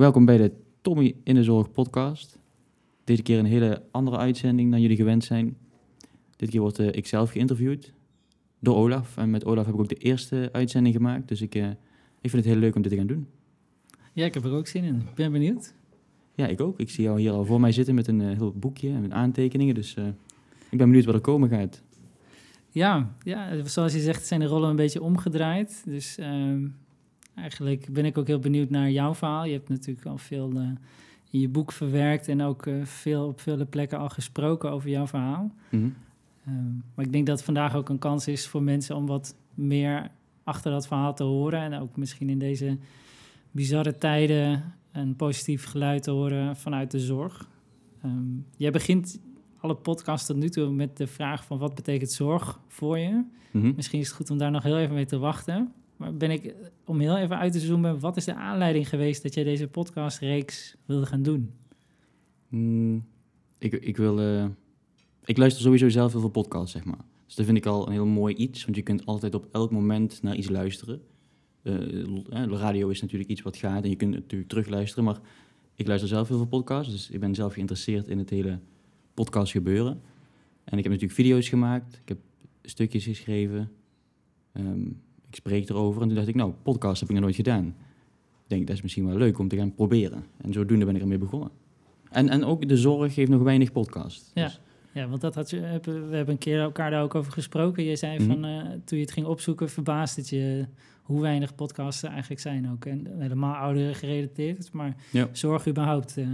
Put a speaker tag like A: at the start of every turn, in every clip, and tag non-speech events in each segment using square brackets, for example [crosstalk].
A: welkom bij de Tommy in de Zorg podcast. Deze keer een hele andere uitzending dan jullie gewend zijn. Dit keer word uh, ik zelf geïnterviewd door Olaf. En met Olaf heb ik ook de eerste uitzending gemaakt. Dus ik, uh, ik vind het heel leuk om dit te gaan doen.
B: Ja, ik heb er ook zin in. Ik ben benieuwd.
A: Ja, ik ook. Ik zie jou hier al voor mij zitten met een uh, heel boekje en met aantekeningen. Dus ik ben benieuwd wat er komen gaat.
B: Ja, ja, zoals je zegt zijn de rollen een beetje omgedraaid. Dus ehm, eigenlijk ben ik ook heel benieuwd naar jouw verhaal. Je hebt natuurlijk al veel uh, in je boek verwerkt en ook uh, veel, op vele plekken al gesproken over jouw verhaal.
A: Mhm.
B: Um, maar ik denk dat vandaag ook een kans is voor mensen om wat meer achter dat verhaal te horen. En ook misschien in deze bizarre tijden een positief geluid te horen vanuit de zorg. Um, jij begint alle podcasts tot nu toe met de vraag van wat betekent zorg voor je.
A: Mhm.
B: Misschien is het goed om daar nog heel even mee te wachten. Maar ben ik, om heel even uit te zoomen, wat is de aanleiding geweest dat jij deze podcastreeks wilde gaan doen?
A: Mm, ik, ik wil... Ik luister sowieso zelf heel veel podcasts, zeg maar. Dus dat vind ik al een heel mooi iets, want je kunt altijd op elk moment naar iets luisteren. Uh, radio is natuurlijk iets wat gaat en je kunt natuurlijk terugluisteren, maar ik luister zelf heel veel podcasts, dus ik ben zelf geïnteresseerd in het hele podcast gebeuren. En ik heb natuurlijk video's gemaakt, ik heb stukjes geschreven, um, ik spreek erover. En toen dacht ik, nou, podcast heb ik nog nooit gedaan. Ik denk, dat is misschien wel leuk om te gaan proberen. En zodoende ben ik ermee begonnen. En, en ook de zorg heeft nog weinig podcast.
B: Ja. Dus. Ja, want dat had je, we hebben een keer elkaar daar ook over gesproken. Je zei van, uh, toen je het ging opzoeken, verbaasde het je hoe weinig podcasts er eigenlijk zijn ook. En helemaal ouderen gerelateerd, maar
A: ja.
B: zorg überhaupt, uh,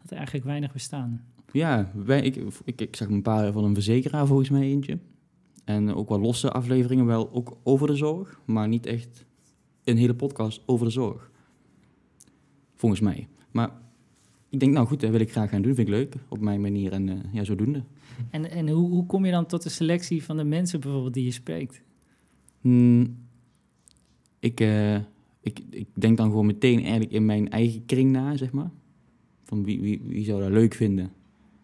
B: dat er eigenlijk weinig bestaan.
A: Ja, wij, ik, ik, ik zag een paar van een verzekeraar volgens mij eentje. En ook wel losse afleveringen, wel ook over de zorg, maar niet echt een hele podcast over de zorg. Volgens mij. Maar ik denk, nou goed, dat wil ik graag gaan doen, vind ik leuk, op mijn manier en uh, ja, zodoende.
B: En, en hoe, hoe kom je dan tot de selectie van de mensen bijvoorbeeld die je spreekt?
A: Hmm, ik, uh, ik, ik denk dan gewoon meteen eigenlijk in mijn eigen kring na, zeg maar. Van wie, wie, wie zou dat leuk vinden?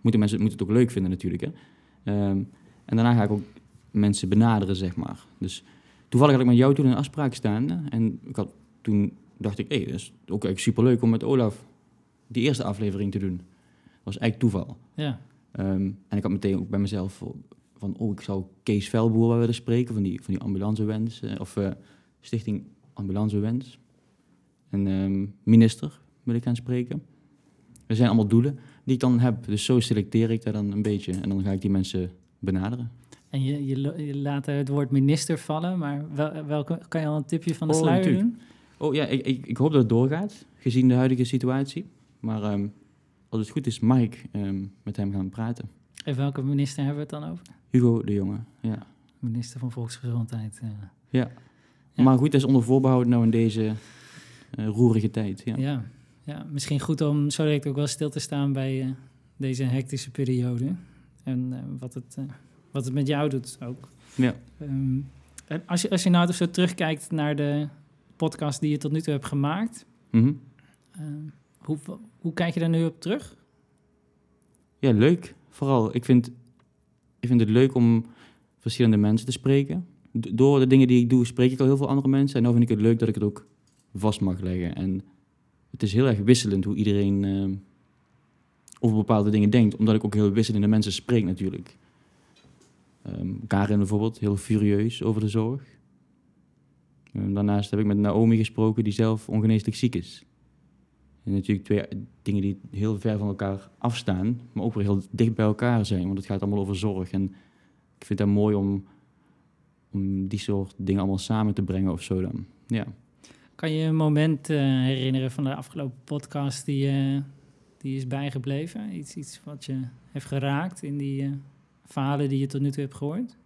A: Moeten mensen moeten het ook leuk vinden natuurlijk, hè. Um, en daarna ga ik ook mensen benaderen, zeg maar. Dus toevallig had ik met jou toen een afspraak staan. En ik had, toen dacht ik, hé, hey, dat is ook echt superleuk om met Olaf die eerste aflevering te doen. Dat was eigenlijk toeval.
B: Ja.
A: Um, en ik had meteen ook bij mezelf van, oh, ik zou Kees Velboer willen spreken van die, van die ambulancewens, uh, of uh, Stichting Ambulancewens. En um, minister wil ik gaan spreken. Er zijn allemaal doelen die ik dan heb. Dus zo selecteer ik daar dan een beetje. En dan ga ik die mensen benaderen.
B: En je, je, je laat het woord minister vallen, maar wel, welke, kan je al een tipje van de
A: oh,
B: sluier doen?
A: Oh ja, ik, ik, ik, hoop dat het doorgaat, gezien de huidige situatie. Maar um, als het goed is, mag ik um, met hem gaan praten.
B: En welke minister hebben we het dan over?
A: Hugo de Jonge, ja.
B: Minister van Volksgezondheid. Uh.
A: Ja. ja. maar goed, dat is onder voorbehoud nou in deze uh, roerige tijd. Ja.
B: ja. Ja, misschien goed om zo direct ook wel stil te staan bij uh, deze hectische periode. En wat het wat het met jou doet ook.
A: Ja.
B: Um, en als je, als je nou dus zo terugkijkt naar de podcast die je tot nu toe hebt gemaakt,
A: mm -hmm.
B: um, hoe, hoe kijk je daar nu op terug?
A: Ja, leuk. Vooral, ik vind, ik vind het leuk om verschillende mensen te spreken. Door de dingen die ik doe, spreek ik al heel veel andere mensen. En nu vind ik het leuk dat ik het ook vast mag leggen. En het is heel erg wisselend hoe iedereen uh, over bepaalde dingen denkt. Omdat ik ook heel wisselende mensen spreek natuurlijk. Um, Karin bijvoorbeeld, heel furieus over de zorg. Um, daarnaast heb ik met Naomi gesproken, die zelf ongeneeslijk ziek is. En natuurlijk twee dingen die heel ver van elkaar afstaan, maar ook weer heel dicht bij elkaar zijn, want het gaat allemaal over zorg. En ik vind het mooi om, om die soort dingen allemaal samen te brengen of zo dan. Ja.
B: Kan je een moment uh, herinneren van de afgelopen podcast die, uh, die is bijgebleven? Iets, iets wat je heeft geraakt in die... Uh verhalen die je tot nu toe hebt gehoord?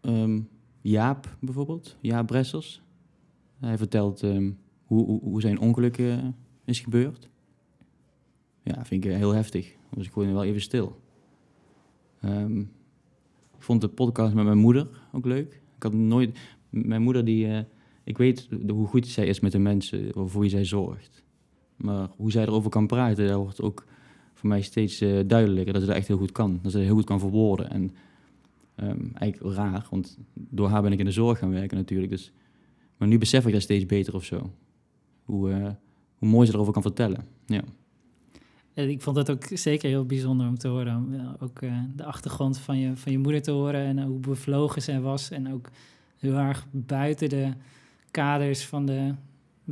A: Um, Jaap bijvoorbeeld, Jaap Bressels. Hij vertelt um, hoe, hoe, hoe, zijn ongeluk uh, is gebeurd. Ja, vind ik heel heftig. Dus ik gewoon wel even stil. Um, ik vond de podcast met mijn moeder ook leuk. Ik had nooit... Mijn moeder die... Uh, ik weet hoe goed zij is met de mensen voor wie zij zorgt. Maar hoe zij erover kan praten, dat wordt ook voor mij steeds uh, duidelijker dat ze dat echt heel goed kan. Dat ze heel goed kan verwoorden. En um, eigenlijk raar, want door haar ben ik in de zorg gaan werken natuurlijk. Dus, maar nu besef ik dat steeds beter of zo. Hoe, uh, hoe mooi ze erover kan vertellen. Ja.
B: Ik vond het ook zeker heel bijzonder om te horen. Om, eh, ook eh, de achtergrond van je, van je moeder te horen en hoe bevlogen zij was. En ook heel erg buiten de kaders van de,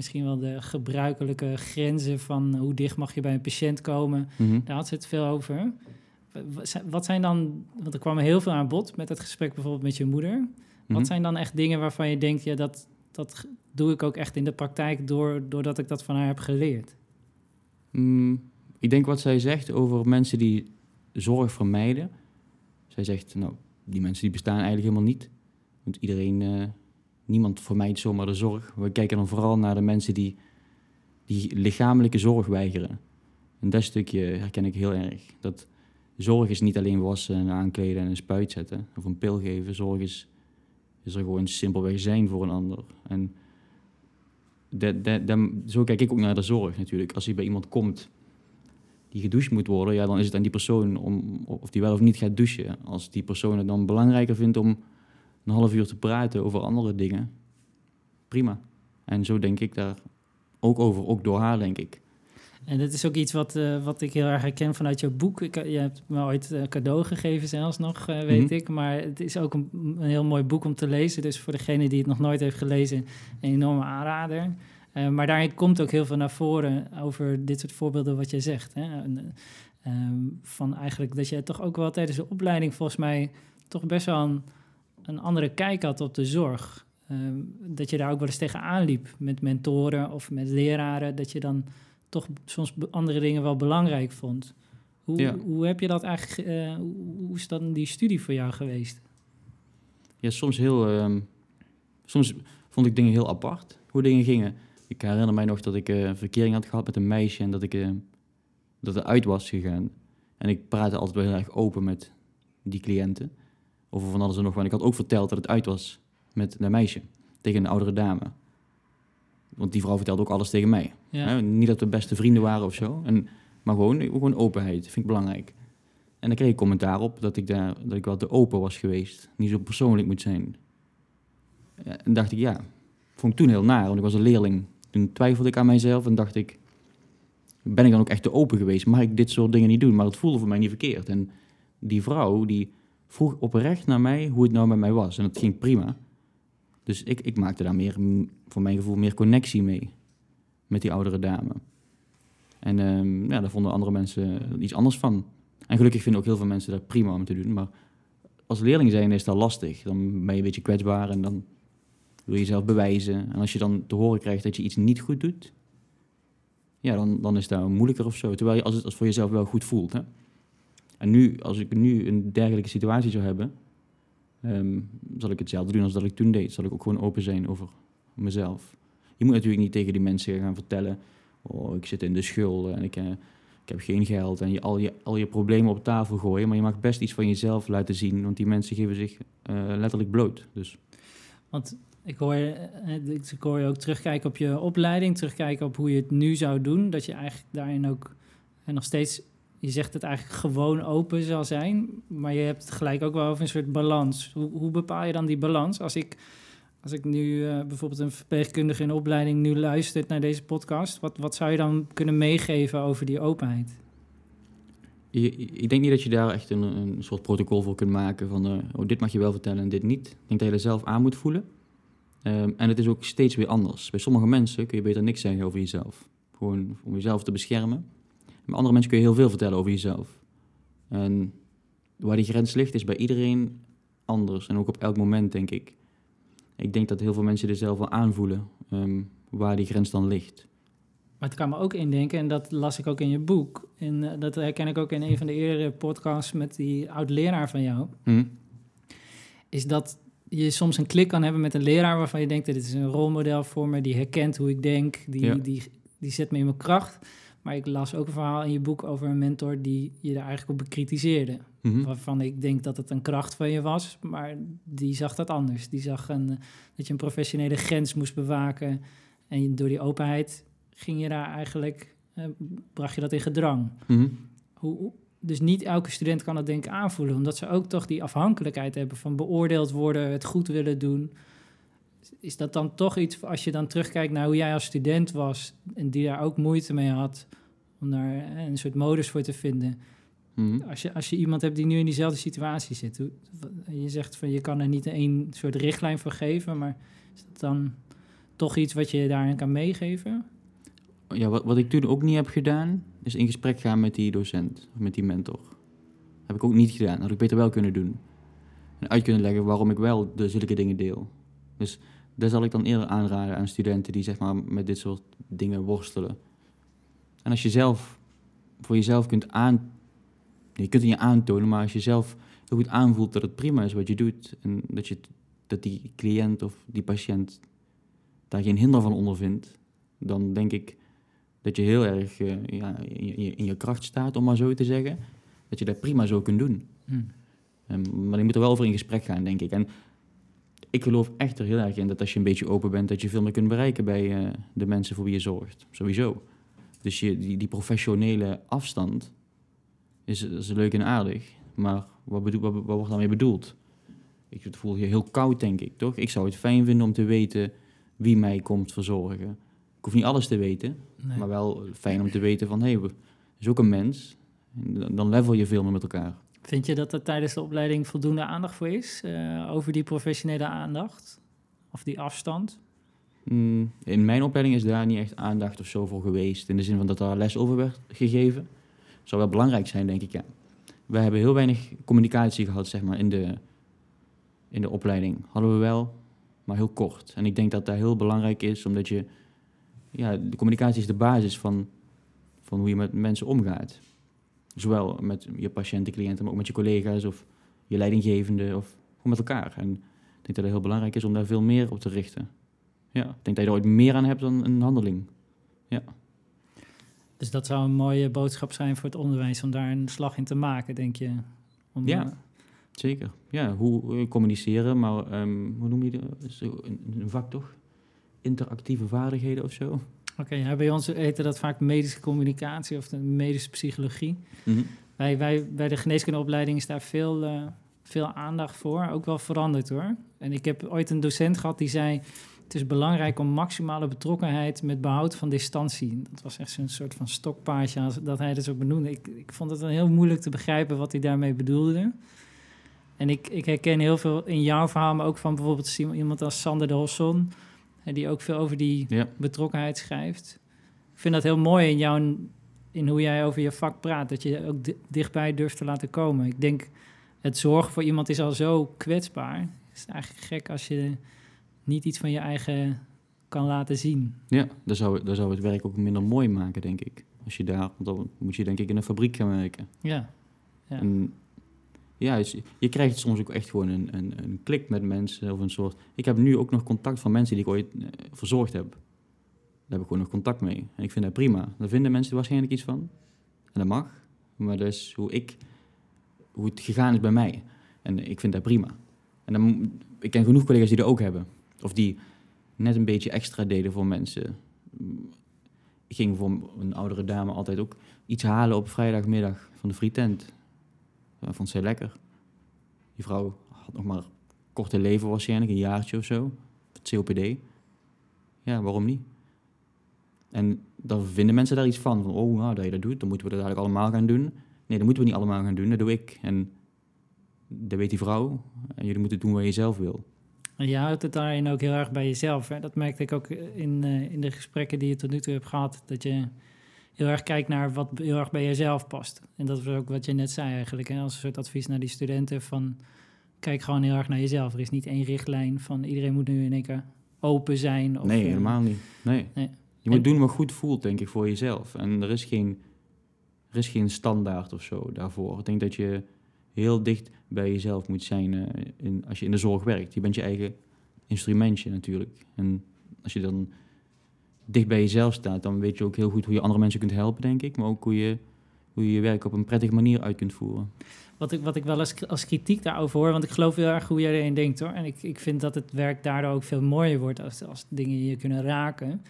B: misschien wel de gebruikelijke grenzen van hoe dicht mag je bij een patiënt komen.
A: Mhm.
B: Daar had ze het veel over. Wa- wa- Wat zijn dan, want er kwam heel veel aan bod met het gesprek bijvoorbeeld met je moeder.
A: Mhm.
B: Wat zijn dan echt dingen waarvan je denkt, ja, dat, dat doe ik ook echt in de praktijk door, doordat ik dat van haar heb geleerd?
A: Mm, ik denk wat zij zegt over mensen die zorg vermijden. Zij zegt, nou, die mensen die bestaan eigenlijk helemaal niet. Want iedereen, eh, niemand vermijdt zomaar de zorg. We kijken dan vooral naar de mensen die, die lichamelijke zorg weigeren. En dat stukje herken ik heel erg. Dat zorg is niet alleen wassen en aankleden en een spuit zetten. Of een pil geven. Zorg is, is er gewoon simpelweg zijn voor een ander. En zo kijk ik ook naar de zorg natuurlijk. Als je bij iemand komt die gedoucht moet worden, ja, dan is het aan die persoon om, of die wel of niet gaat douchen. Als die persoon het dan belangrijker vindt om een half uur te praten over andere dingen, prima. En zo denk ik daar ook over, ook door haar, denk ik.
B: En dat is ook iets wat, eh, wat ik heel erg herken vanuit jouw boek. Ik, je hebt me ooit een cadeau gegeven zelfs nog, eh, weet
A: Mhm.
B: ik. Maar het is ook een, een heel mooi boek om te lezen. Dus voor degene die het nog nooit heeft gelezen, een enorme aanrader. Eh, maar daarin komt ook heel veel naar voren over dit soort voorbeelden wat je zegt. Hè? Eh, ehm, van eigenlijk dat je toch ook wel tijdens de opleiding volgens mij toch best wel een, een andere kijk had op de zorg. Ehm, dat je daar ook wel eens tegenaan liep met mentoren of met leraren. Dat je dan toch soms andere dingen wel belangrijk vond. Hoe,
A: Ja.
B: hoe heb je dat eigenlijk, eh, hoe, is dan die studie voor jou geweest?
A: Ja, soms heel. ehm, soms vond ik dingen heel apart, hoe dingen gingen. Ik herinner mij nog dat ik eh, een verkering had gehad met een meisje en dat ik eh, dat er uit was gegaan. En ik praatte altijd wel heel erg open met die cliënten. Over van alles en nog wat. Ik had ook verteld dat het uit was met dat meisje. Tegen een oudere dame. Want die vrouw vertelde ook alles tegen mij.
B: Ja.
A: Hè, Niet dat we beste vrienden waren of zo. En, maar gewoon, gewoon openheid, vind ik belangrijk. En dan kreeg ik commentaar op dat ik, daar, dat ik wel te open was geweest. Niet zo persoonlijk moet zijn. Ja, En dacht ik, ja, vond ik toen heel naar, want ik was een leerling. Toen twijfelde ik aan mijzelf en dacht ik, ben ik dan ook echt te open geweest? Mag ik dit soort dingen niet doen? Maar het voelde voor mij niet verkeerd. En die vrouw, die vroeg oprecht naar mij hoe het nou met mij was. En dat ging prima. Dus ik, ik maakte daar meer, voor mijn gevoel, meer connectie mee. Met die oudere dame. En ehm, ja, daar vonden andere mensen iets anders van. En gelukkig vinden ook heel veel mensen dat prima om te doen. Maar als leerling zijn is dat lastig. Dan ben je een beetje kwetsbaar en dan wil je jezelf bewijzen. En als je dan te horen krijgt dat je iets niet goed doet, ja, dan, dan is dat moeilijker of zo. Terwijl je als het als voor jezelf wel goed voelt. Hè? En nu, als ik nu een dergelijke situatie zou hebben, ehm, zal ik hetzelfde doen als dat ik toen deed. Zal ik ook gewoon open zijn over mezelf. Je moet natuurlijk niet tegen die mensen gaan vertellen, oh, ik zit in de schulden en ik, eh, ik heb geen geld. En je al, je al je problemen op tafel gooien. Maar je mag best iets van jezelf laten zien, want die mensen geven zich eh, letterlijk bloot. Dus
B: Want ik hoor, eh, ik hoor je ook terugkijken op je opleiding, terugkijken op hoe je het nu zou doen. Dat je eigenlijk daarin ook en nog steeds, je zegt het eigenlijk gewoon open zal zijn. Maar je hebt het gelijk ook wel over een soort balans. Hoe, hoe bepaal je dan die balans? Als ik, als ik nu eh, bijvoorbeeld een verpleegkundige in opleiding nu luistert naar deze podcast, wat, wat zou je dan kunnen meegeven over die openheid?
A: Ik denk niet dat je daar echt een, een soort protocol voor kunt maken van eh, oh, dit mag je wel vertellen en dit niet. Ik denk dat je er zelf aan moet voelen. Ehm, en het is ook steeds weer anders. Bij sommige mensen kun je beter niks zeggen over jezelf. Gewoon om jezelf te beschermen. Andere mensen kun je heel veel vertellen over jezelf. En waar die grens ligt is bij iedereen anders. En ook op elk moment, denk ik. Ik denk dat heel veel mensen er zelf wel aanvoelen ehm, waar die grens dan ligt.
B: Maar het kan me ook indenken, en dat las ik ook in je boek. En eh, dat herken ik ook in een van de eerdere podcasts met die oud-leraar van jou.
A: Hm?
B: Is dat je soms een klik kan hebben met een leraar waarvan je denkt: dit is een rolmodel voor me, die herkent hoe ik denk, die,
A: Ja.
B: die, die zet me in mijn kracht. Maar ik las ook een verhaal in je boek over een mentor die je daar eigenlijk op bekritiseerde.
A: Mhm.
B: Waarvan ik denk dat het een kracht van je was, maar die zag dat anders. Die zag een, eh, dat je een professionele grens moest bewaken. En door die openheid ging je daar eigenlijk, eh, bracht je dat in gedrang.
A: Mhm.
B: Hoe, hoe- dus niet elke student kan dat denk ik aanvoelen, omdat ze ook toch die afhankelijkheid hebben van beoordeeld worden, het goed willen doen. Is dat dan toch iets, als je dan terugkijkt naar hoe jij als student was en die daar ook moeite mee had om daar eh, een soort modus voor te vinden.
A: Mhm.
B: Als je, als je iemand hebt die nu in diezelfde situatie zit, hoe, je zegt van je kan er niet één soort richtlijn voor geven, maar is dat dan toch iets wat je daarin kan meegeven?
A: Ja, wat, wat ik toen ook niet heb gedaan, is in gesprek gaan met die docent, of met die mentor. Heb ik ook niet gedaan. Had ik beter wel kunnen doen. En uit kunnen leggen waarom ik wel de zulke dingen deel. Dus daar zal ik dan eerder aanraden aan studenten die zeg maar met dit soort dingen worstelen. En als je zelf voor jezelf kunt aan... Je kunt het niet aantonen, maar als je zelf heel goed aanvoelt dat het prima is wat je doet... en dat, je, dat die cliënt of die patiënt daar geen hinder van ondervindt... dan denk ik dat je heel erg eh, ja, in, je, in je kracht staat, om maar zo te zeggen. Dat je dat prima zo kunt doen. Ehm, maar je moet er wel over in gesprek gaan, denk ik. En ik geloof echt er heel erg in dat als je een beetje open bent, dat je veel meer kunt bereiken bij eh, de mensen voor wie je zorgt. Sowieso. Dus je, die, die professionele afstand is, is leuk en aardig. Maar wat, bedoel, wat, wat wordt daarmee bedoeld? Ik voel je heel koud, denk ik, toch? Ik zou het fijn vinden om te weten wie mij komt verzorgen. Ik hoef niet alles te weten,
B: Nee.
A: maar wel fijn om te weten van, hé, hey, is ook een mens. En dan- dan level je veel meer met elkaar.
B: Vind je dat er tijdens de opleiding voldoende aandacht voor is eh, over die professionele aandacht? Of die afstand?
A: Mm, In mijn opleiding is daar niet echt aandacht of zo voor geweest. In de zin van dat daar les over werd gegeven. Zou wel belangrijk zijn, denk ik, ja. We hebben heel weinig communicatie gehad, zeg maar, in de, in de opleiding. Hadden we wel, maar heel kort. En ik denk dat dat heel belangrijk is, omdat je... Ja, de communicatie is de basis van, van hoe je met mensen omgaat. Zowel met je patiënten, cliënten, maar ook met je collega's of je leidinggevende of gewoon met elkaar. En ik denk dat het heel belangrijk is om daar veel meer op te richten. Ja, ik denk dat je er ooit meer aan hebt dan een handeling.
B: Dus dat zou een mooie boodschap zijn voor het onderwijs om daar een slag in te maken, denk je? Om,
A: Ja.
B: eh,
A: Zeker. Ja, hoe eh, communiceren, maar ehm, hoe noem je dat? Een, een vak toch? Interactieve vaardigheden of zo?
B: Oké, bij ons heette dat vaak medische communicatie of de medische psychologie.
A: Mhm.
B: Wij, wij, bij de geneeskundeopleiding is daar veel, eh, veel aandacht voor. Ook wel veranderd hoor. En ik heb ooit een docent gehad die zei... het is belangrijk om maximale betrokkenheid met behoud van distantie. Dat was echt zo'n soort van stokpaardje dat hij dat zo benoemde. Ik, ik vond het dan heel moeilijk te begrijpen wat hij daarmee bedoelde. En ik, ik herken heel veel in jouw verhaal, maar ook van bijvoorbeeld iemand als Sander de Hosson... die ook veel over die
A: Ja,
B: betrokkenheid schrijft. Ik vind dat heel mooi in jouw, in hoe jij over je vak praat, dat je ook di- dichtbij durft te laten komen. Ik denk, het zorgen voor iemand is al zo kwetsbaar. Het is eigenlijk gek als je niet iets van je eigen kan laten zien.
A: ja dat, zou, dat zou het werk ook minder mooi maken, denk ik. Als je daar, want dan moet je denk ik in een fabriek gaan werken.
B: Ja, Ja.
A: En ja, dus je krijgt soms ook echt gewoon een, een, een klik met mensen of een soort... Ik heb nu ook nog contact van mensen die ik ooit eh, verzorgd heb. Daar heb ik gewoon nog contact mee. En ik vind dat prima. Daar vinden mensen waarschijnlijk iets van. En dat mag. Maar dat is hoe ik... Hoe het gegaan is bij mij. En ik vind dat prima. En dan, ik ken genoeg collega's die dat ook hebben. Of die net een beetje extra deden voor mensen. Ik ging voor een oudere dame altijd ook iets halen op vrijdagmiddag van de frietent. Dat vond zij lekker. Die vrouw had nog maar korte leven waarschijnlijk, een jaartje of zo. Het COPD. Ja, waarom niet? En dan vinden mensen daar iets van. Van, oh, nou, dat je dat doet, dan moeten we dat eigenlijk allemaal gaan doen. Nee, dat moeten we niet allemaal gaan doen, dat doe ik. En dat weet die vrouw. En jullie moeten doen wat je zelf wil.
B: Je houdt het daarin ook heel erg bij jezelf. Hè? Dat merkte ik ook in, eh, in de gesprekken die je tot nu toe hebt gehad. Dat je heel erg kijkt naar wat heel erg bij jezelf past. En dat was ook wat je net zei eigenlijk. Hè? Als een soort advies naar die studenten van... Kijk gewoon heel erg naar jezelf. Er is niet één richtlijn van iedereen moet nu in één keer open zijn. Of,
A: nee,
B: eh,
A: helemaal niet. Nee.
B: nee.
A: Je moet
B: En-
A: doen wat goed voelt, denk ik, voor jezelf. En er is geen, er is geen standaard of zo daarvoor. Ik denk dat je heel dicht bij jezelf moet zijn eh, in, als je in de zorg werkt. Je bent je eigen instrumentje natuurlijk. En als je dan dicht bij jezelf staat, dan weet je ook heel goed hoe je andere mensen kunt helpen, denk ik. Maar ook hoe je hoe je, je werk op een prettige manier uit kunt voeren.
B: Wat ik, wat ik wel als, als kritiek daarover hoor, want ik geloof heel erg hoe jij erin denkt hoor. En ik, ik vind dat het werk daardoor ook veel mooier wordt als, als dingen je kunnen raken.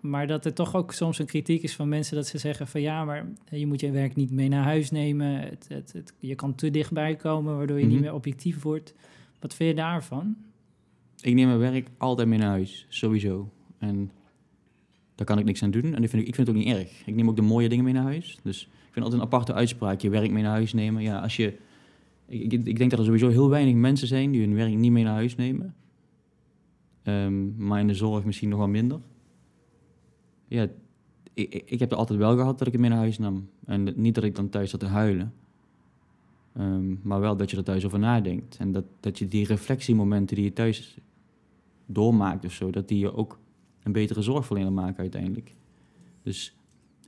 B: Maar dat er toch ook soms een kritiek is van mensen dat ze zeggen van ja, maar je moet je werk niet mee naar huis nemen. Het, het, het, je kan te dichtbij komen, waardoor je
A: Mhm.
B: niet meer objectief wordt. Wat vind je daarvan?
A: Ik neem mijn werk altijd mee naar huis, sowieso. En daar kan ik niks aan doen. En dat vind ik, ik vind het ook niet erg. Ik neem ook de mooie dingen mee naar huis. Dus ik vind altijd een aparte uitspraak. Je werk mee naar huis nemen. Ja, als je... Ik, ik, ik denk dat er sowieso heel weinig mensen zijn die hun werk niet mee naar huis nemen. Ehm, maar in de zorg misschien nog wel minder. Ja, ik, ik- ik heb het altijd wel gehad dat ik het mee naar huis nam. En niet dat ik dan thuis zat te huilen. Ehm, maar wel dat je er thuis over nadenkt. En dat, dat je die reflectiemomenten die je thuis doormaakt of zo, dat die je ook een betere zorgverlener maken uiteindelijk. Dus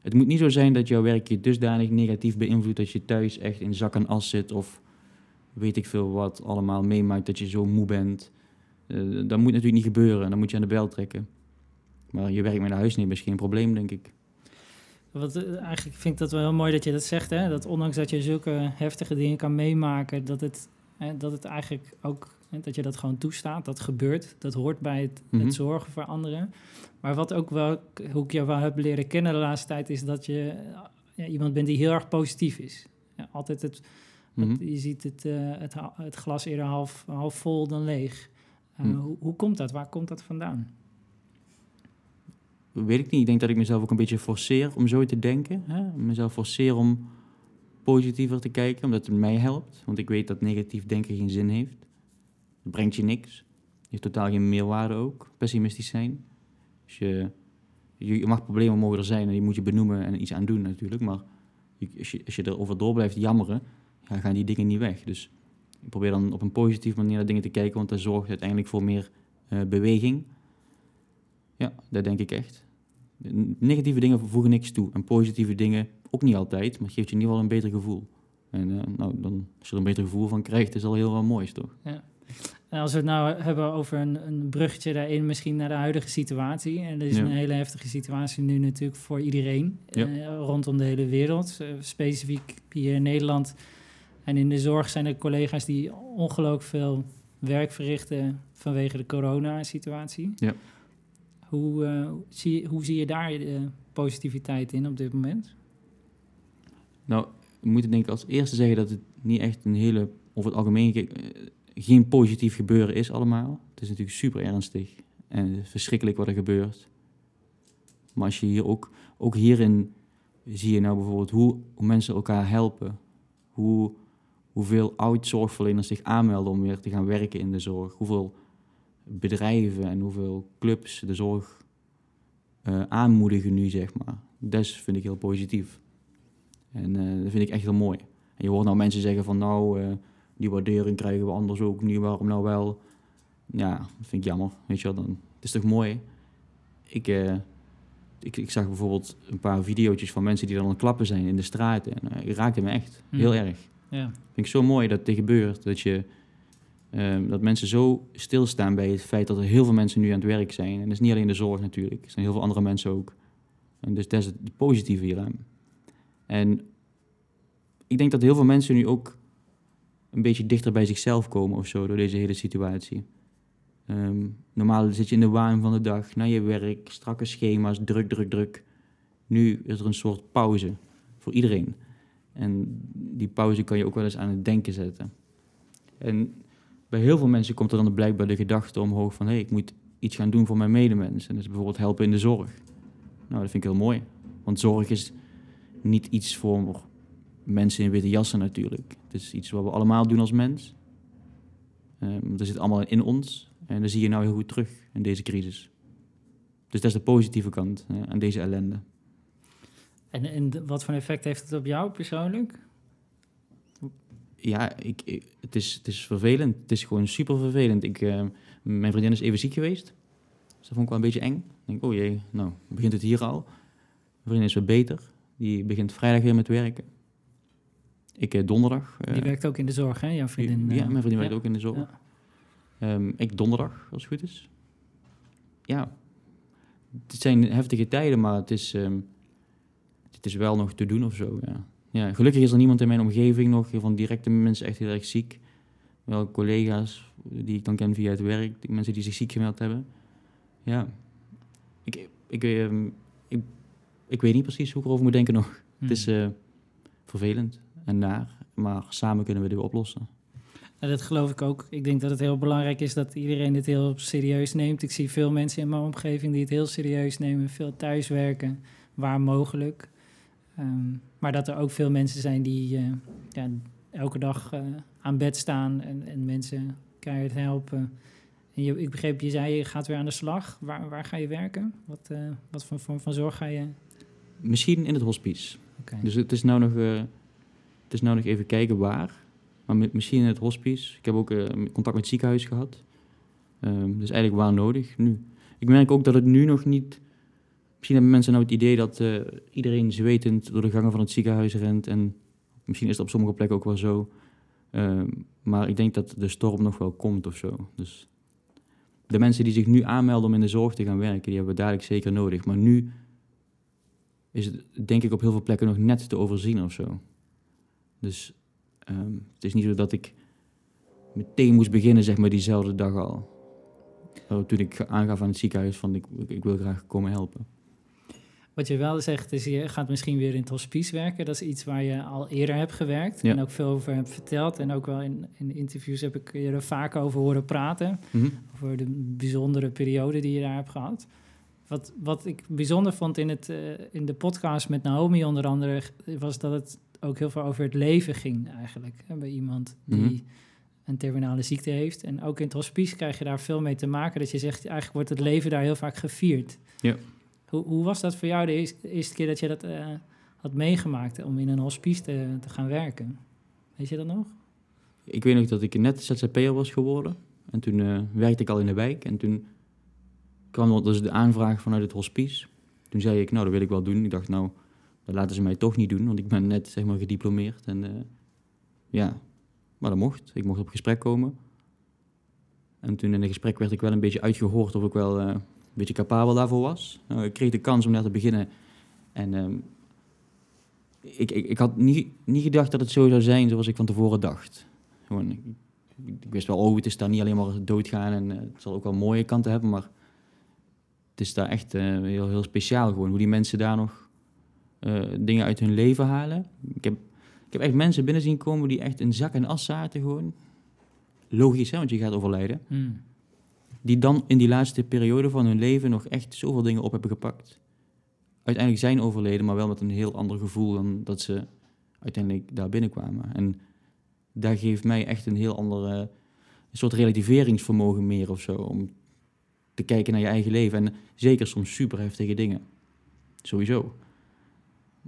A: het moet niet zo zijn dat jouw werk je dusdanig negatief beïnvloedt dat je thuis echt in zak en as zit of weet ik veel wat allemaal meemaakt dat je zo moe bent. Eh, dat moet natuurlijk niet gebeuren, dan moet je aan de bel trekken. Maar je werk mee naar huis nemen is geen probleem, denk ik.
B: Wat, eh, eigenlijk vind ik dat wel heel mooi dat je dat zegt, hè? dat ondanks dat je zulke heftige dingen kan meemaken, dat het, hè, dat het eigenlijk ook, dat je dat gewoon toestaat, dat gebeurt, dat hoort bij het,
A: Mhm.
B: het zorgen voor anderen. Maar wat ook wel, hoe ik jou wel heb leren kennen de laatste tijd, is dat je ja, iemand bent die heel erg positief is. Ja, altijd het,
A: Mhm.
B: het- je ziet het, eh, het, het glas eerder half, half vol dan leeg. Eh,
A: Hm.
B: hoe, hoe komt dat? Waar komt dat vandaan?
A: Weet ik niet. Ik denk dat ik mezelf ook een beetje forceer om zo te denken. Hè? Mezelf forceer om positiever te kijken, omdat het mij helpt. Want ik weet dat negatief denken geen zin heeft. Brengt je niks. Je heeft totaal geen meerwaarde ook. Pessimistisch zijn. Dus je, je, mag problemen mogen er zijn en die moet je benoemen en iets aan doen natuurlijk. Maar als je, als je erover door blijft jammeren, ja, gaan die dingen niet weg. Dus ik probeer dan op een positieve manier naar dingen te kijken, want dat zorgt uiteindelijk voor meer eh, beweging. Ja, dat denk ik echt. Negatieve dingen voegen niks toe. En positieve dingen ook niet altijd, maar het geeft je in ieder geval een beter gevoel. En eh, nou, dan, als je er een beter gevoel van krijgt, is al heel wat moois, toch?
B: En als we het nou hebben over een, een bruggetje daarin, misschien naar de huidige situatie. En er is
A: Ja.
B: een hele heftige situatie nu natuurlijk voor iedereen
A: Ja.
B: eh, rondom de hele wereld. Eh, specifiek hier in Nederland. En in de zorg zijn er collega's die ongelooflijk veel werk verrichten vanwege de corona-situatie.
A: Ja.
B: Hoe, eh, zie, je- hoe zie je daar de positiviteit in op dit moment?
A: Nou, we moeten denk ik als eerste zeggen dat het niet echt een hele, over het algemeen, ge- eh, geen positief gebeuren is allemaal. Het is natuurlijk super ernstig en verschrikkelijk wat er gebeurt. Maar als je hier ook, ook hierin zie je nou bijvoorbeeld hoe, hoe mensen elkaar helpen. Hoe, hoeveel oud-zorgverleners zich aanmelden om weer te gaan werken in de zorg. Hoeveel bedrijven en hoeveel clubs de zorg eh, aanmoedigen nu, zeg maar. Dat vind ik heel positief. En eh, dat vind ik echt heel mooi. En je hoort nou mensen zeggen van nou, eh, die waardering krijgen we anders ook niet, waarom nou wel? Ja, dat vind ik jammer, weet je wel. Dan, het is toch mooi? Ik, eh, ik, ik zag bijvoorbeeld een paar video's van mensen die dan aan het klappen zijn in de straten. En eh, het raakte me echt, heel
B: Mm.
A: erg.
B: Ja.
A: Vind ik zo mooi dat dit gebeurt. Dat, je, ehm, dat mensen zo stilstaan bij het feit dat er heel veel mensen nu aan het werk zijn. En dat is niet alleen de zorg natuurlijk. Er zijn heel veel andere mensen ook. En dus dat is het positieve hieraan. En ik denk dat heel veel mensen nu ook een beetje dichter bij zichzelf komen of zo door deze hele situatie. Ehm, normaal zit je in de waan van de dag, naar je werk, strakke schema's, druk, druk, druk. Nu is er een soort pauze voor iedereen. En die pauze kan je ook wel eens aan het denken zetten. En bij heel veel mensen komt er dan blijkbaar de gedachte omhoog van... hé, hey, ik moet iets gaan doen voor mijn medemens. En dat is bijvoorbeeld helpen in de zorg. Nou, dat vind ik heel mooi. Want zorg is niet iets voor mensen in witte jassen natuurlijk. Het is iets wat we allemaal doen als mens. Ehm dat zit allemaal in ons. En dat zie je nou heel goed terug in deze crisis. Dus dat is de positieve kant eh, aan deze ellende.
B: En, en wat voor effect heeft het op jou persoonlijk?
A: Ja, ik, ik- het, is, het is vervelend. Het is gewoon super vervelend. Ik, eh, mijn vriendin is even ziek geweest. Dus dat vond ik wel een beetje eng. Ik denk, oh jee, nou, begint het hier al. Mijn vriendin is weer beter. Die begint vrijdag weer met werken. Ik eh, donderdag. eh,
B: Die werkt ook in de zorg, hè, jouw vriendin?
A: ja,
B: eh,
A: mijn vriendin werkt ook in de zorg.
B: Ja.
A: Ehm, ik donderdag, als het goed is. Ja, het zijn heftige tijden, maar het is, ehm, het is wel nog te doen of zo. Ja. Ja, gelukkig is er niemand in mijn omgeving nog van directe mensen echt heel erg ziek. Wel collega's die ik dan ken via het werk, die mensen die zich ziek gemeld hebben. Ja, ik, ik, ehm, ik, ik weet niet precies hoe ik erover moet denken nog. Het is eh, vervelend en naar, maar samen kunnen we dit oplossen.
B: En dat geloof ik ook. Ik denk dat het heel belangrijk is dat iedereen dit heel serieus neemt. Ik zie veel mensen in mijn omgeving die het heel serieus nemen, veel thuiswerken, waar mogelijk. Ehm, maar dat er ook veel mensen zijn die eh, ja, elke dag uh, aan bed staan en, en mensen keihard helpen. En je, ik begreep, je zei je gaat weer aan de slag. Waar, waar ga je werken? Wat, uh, wat voor vorm van zorg ga je?
A: Misschien in het hospice. Okay. Dus het is, nou nog, het is nou nog even kijken waar. Maar misschien in het hospice. Ik heb ook contact met het ziekenhuis gehad. Um, dus eigenlijk waar nodig nu. Ik merk ook dat het nu nog niet Misschien hebben mensen nou het idee dat uh, iedereen zwetend door de gangen van het ziekenhuis rent. En misschien is dat op sommige plekken ook wel zo. Uh, maar ik denk dat de storm nog wel komt of zo. Dus de mensen die zich nu aanmelden om in de zorg te gaan werken, die hebben we dadelijk zeker nodig. Maar nu is het denk ik op heel veel plekken nog net te overzien of zo. Dus um, het is niet zo dat ik meteen moest beginnen, zeg maar, diezelfde dag al. Toen ik aangaf aan het ziekenhuis van ik, ik wil graag komen helpen.
B: Wat je wel zegt is, je gaat misschien weer in het hospice werken. Dat is iets waar je al eerder hebt gewerkt en ook veel over hebt verteld. En ook wel in, in interviews heb ik je er vaak over horen praten. Mhm. Over de bijzondere periode die je daar hebt gehad. Wat, wat ik bijzonder vond in, het, uh, in de podcast met Naomi onder andere... was dat het ook heel veel over het leven ging eigenlijk. Hè, bij iemand die mhm. een terminale ziekte heeft. En ook in het hospice krijg je daar veel mee te maken. Dat je zegt, eigenlijk wordt het leven daar heel vaak gevierd.
A: Ja.
B: Hoe, hoe was dat voor jou de eerste, keer dat je dat uh, had meegemaakt om in een hospice te, te, gaan werken? Weet je dat nog?
A: Ik weet nog dat ik net ZZP'er was geworden. En toen uh, werkte ik al in de wijk. En toen kwam dus de aanvraag vanuit het hospice. Toen zei ik, nou, dat wil ik wel doen. Ik dacht, nou, dat laten ze mij toch niet doen. Want ik ben net, zeg maar, gediplomeerd. En uh, ja, maar dat mocht. Ik mocht op gesprek komen. En toen in het gesprek werd ik wel een beetje uitgehoord of ik wel beetje capabel daarvoor was. Nou, ik kreeg de kans om daar te beginnen. En um, ik, ik, ik, had niet, niet gedacht dat het zo zou zijn zoals ik van tevoren dacht. Gewoon, ik, ik wist wel, oh, het is daar niet alleen maar doodgaan en uh, het zal ook wel mooie kanten hebben, maar het is daar echt heel, heel speciaal gewoon. Hoe die mensen daar nog uh, dingen uit hun leven halen. Ik heb, ik heb echt mensen binnen zien komen die echt in zak en as zaten gewoon. Logisch, hè, want je gaat overlijden. Mm die dan in die laatste periode van hun leven nog echt zoveel dingen op hebben gepakt. Uiteindelijk zijn overleden, maar wel met een heel ander gevoel dan dat ze uiteindelijk daar binnenkwamen. En daar geeft mij echt een heel andere een soort relativeringsvermogen meer of zo. Om te kijken naar je eigen leven. En zeker soms super heftige dingen. Sowieso.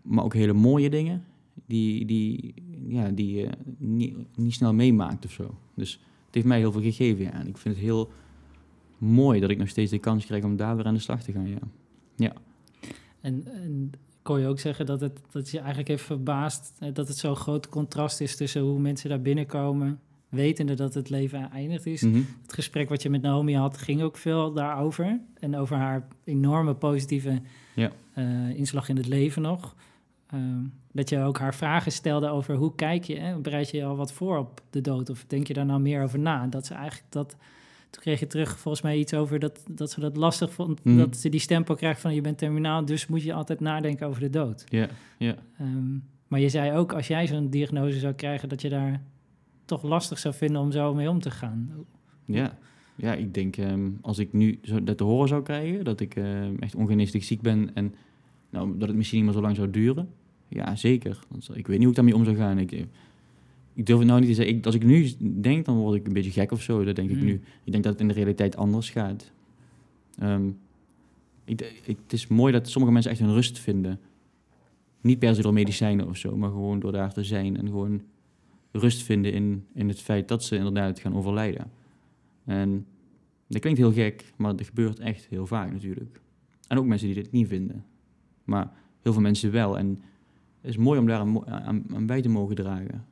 A: Maar ook hele mooie dingen die, die, ja, die je niet, niet snel meemaakt of zo. Dus het heeft mij heel veel gegeven. Ja. En ik vind het heel mooi dat ik nog steeds de kans krijg om daar weer aan de slag te gaan. Ja. ja.
B: En, en kon je ook zeggen dat het dat je eigenlijk heeft verbaasd eh, dat het zo'n groot contrast is tussen hoe mensen daar binnenkomen, wetende dat het leven eindigd is. Mhm. Het gesprek wat je met Naomi had, ging ook veel daarover. En over haar enorme positieve ja. uh, inslag in het leven nog. Ehm, dat je ook haar vragen stelde over hoe kijk je, hè? bereid je je al wat voor op de dood? Of denk je daar nou meer over na? Dat ze eigenlijk dat toen kreeg je terug volgens mij iets over dat, dat ze dat lastig vond. Mhm. Dat ze die stempel krijgt van je bent terminaal, dus moet je altijd nadenken over de dood.
A: Ja, ja.
B: Ehm, maar je zei ook, als jij zo'n diagnose zou krijgen, dat je daar toch lastig zou vinden om zo mee om te gaan.
A: Ja, ja ik denk ehm, als ik nu zo dat te horen zou krijgen, dat ik echt ongeneeslijk ziek ben en nou, dat het misschien niet meer zo lang zou duren. Ja, zeker. Ik weet niet hoe ik daarmee om zou gaan. Ik, ik durf het nou niet te zeggen. Ik, als ik nu denk, dan word ik een beetje gek of zo. Dat denk ik hmm. nu. Ik denk dat het in de realiteit anders gaat. Um, ik, het is mooi dat sommige mensen echt hun rust vinden. Niet per se door medicijnen of zo, maar gewoon door daar te zijn en gewoon rust vinden in, in het feit dat ze inderdaad gaan overlijden. En dat klinkt heel gek, maar dat gebeurt echt heel vaak natuurlijk. En ook mensen die dit niet vinden. Maar heel veel mensen wel. En is mooi om daar aan, aan bij te mogen dragen.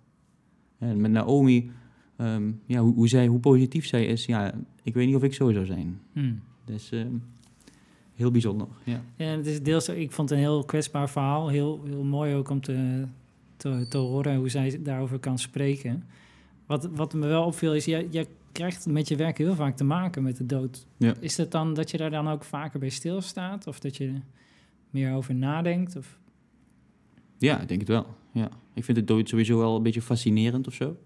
A: En met Naomi, ehm, ja, hoe, hoe, zij, hoe positief zij is, ja, ik weet niet of ik zo zou zijn. Hmm. Dus uh, heel bijzonder. Ja.
B: ja, het is deels, ik vond het een heel kwetsbaar verhaal. Heel, heel mooi ook om te, te, te horen hoe zij daarover kan spreken. Wat, wat me wel opviel is, jij, jij krijgt met je werk heel vaak te maken met de dood. Ja. Is het dan dat je daar dan ook vaker bij stilstaat? Of dat je meer over nadenkt? Of?
A: Ja, ik denk het wel. Ja. Ik vind het dood sowieso wel een beetje fascinerend of zo.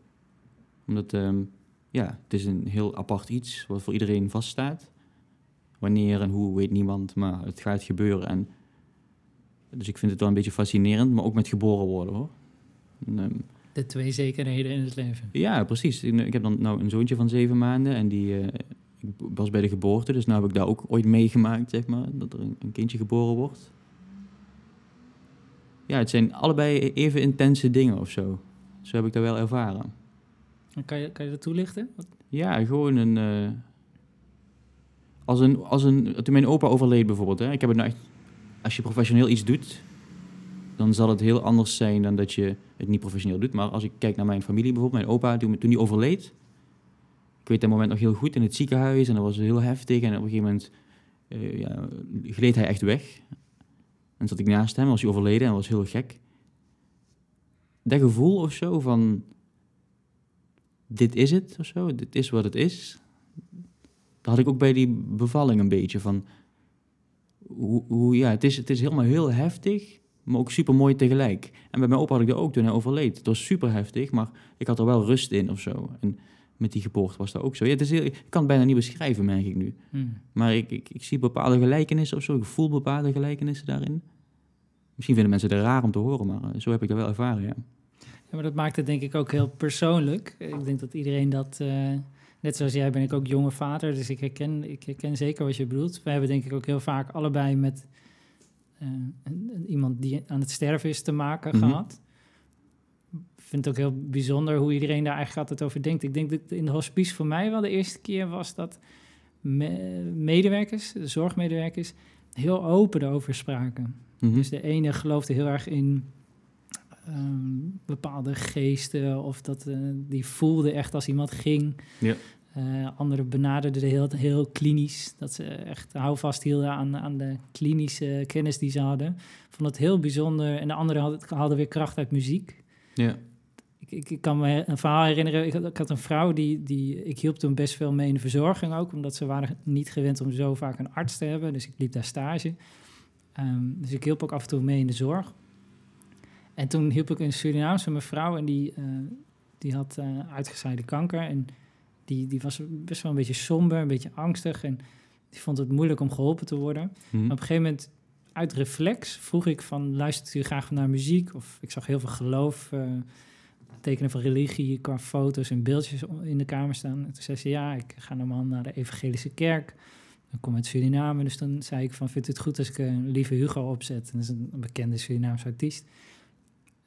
A: Omdat, ehm, ja, het is een heel apart iets wat voor iedereen vaststaat. Wanneer en hoe weet niemand, maar het gaat gebeuren. En, dus ik vind het wel een beetje fascinerend, maar ook met geboren worden hoor. En, ehm,
B: De twee zekerheden in het leven.
A: ja, precies. Ik, heb dan nou een zoontje van zeven maanden en die eh, ik was bij de geboorte, dus nu heb ik daar ook ooit meegemaakt, zeg maar, dat er een, een kindje geboren wordt. Ja, het zijn allebei even intense dingen of zo. Zo heb ik dat wel ervaren.
B: En Kan je, kan je dat toelichten?
A: Ja, gewoon een. eh, als een, als een. Toen mijn opa overleed bijvoorbeeld, hè, ik heb het nou echt. Als je professioneel iets doet, dan zal het heel anders zijn dan dat je het niet professioneel doet. Maar als ik kijk naar mijn familie bijvoorbeeld, mijn opa, toen, toen die overleed. Ik weet dat moment nog heel goed in het ziekenhuis en dat was heel heftig. En op een gegeven moment eh, ja, gleed hij echt weg. En zat ik naast hem, was hij overleden en was heel gek. Dat gevoel of zo van dit is het of zo, dit is wat het is. Dat had ik ook bij die bevalling een beetje van. Hoe, hoe, ja, het is, het is helemaal heel heftig, maar ook super mooi tegelijk. En bij mijn opa had ik dat ook toen hij overleed. Het was super heftig, maar ik had er wel rust in of zo. En met die geboorte was dat ook zo. Ja, het is heel, ik kan het bijna niet beschrijven, merk ik nu.
B: Hmm.
A: Maar ik, ik, ik zie bepaalde gelijkenissen of zo. Ik voel bepaalde gelijkenissen daarin. Misschien vinden mensen het raar om te horen, maar eh, zo heb ik dat wel ervaren, ja.
B: Ja, maar dat maakt het denk ik ook heel persoonlijk. Ik denk dat iedereen dat... eh, net zoals jij ben ik ook jonge vader, dus ik herken, ik herken zeker wat je bedoelt. We hebben denk ik ook heel vaak allebei met eh, iemand die aan het sterven is te maken
A: Mhm.
B: gehad. Ik vind het ook heel bijzonder hoe iedereen daar eigenlijk altijd over denkt. Ik denk dat in de hospice voor mij wel de eerste keer was dat me- medewerkers, de zorgmedewerkers, heel open erover spraken.
A: Mhm.
B: Dus de ene geloofde heel erg in ehm, bepaalde geesten, of dat eh, die voelde echt als iemand ging.
A: Ja.
B: Eh, anderen benaderden heel, heel klinisch, dat ze echt houvast hielden aan, aan de klinische kennis die ze hadden. Vond het heel bijzonder. En de anderen hadden, hadden weer kracht uit muziek.
A: Ja.
B: Ik, ik, ik kan me een verhaal herinneren. Ik had, ik had een vrouw die, die. Ik hielp toen best veel mee in de verzorging ook, omdat ze waren niet gewend om zo vaak een arts te hebben. Dus ik liep daar stage. Ehm, dus ik hielp ook af en toe mee in de zorg. En toen hielp ik een Surinaamse mevrouw en die, eh, die had eh uitgezaaide kanker. En die, die was best wel een beetje somber, een beetje angstig. En die vond het moeilijk om geholpen te worden.
A: Mhm.
B: Maar op een gegeven moment, uit reflex, vroeg ik van... luistert u graag naar muziek? Of ik zag heel veel geloof, eh, tekenen van religie... qua foto's en beeldjes in de kamer staan. En toen zei ze, ja, ik ga normaal naar de evangelische kerk. Ik kom uit Suriname, dus dan zei ik van... vindt u het goed als ik een lieve Hugo opzet? Dat is een, een bekende Surinaamse artiest.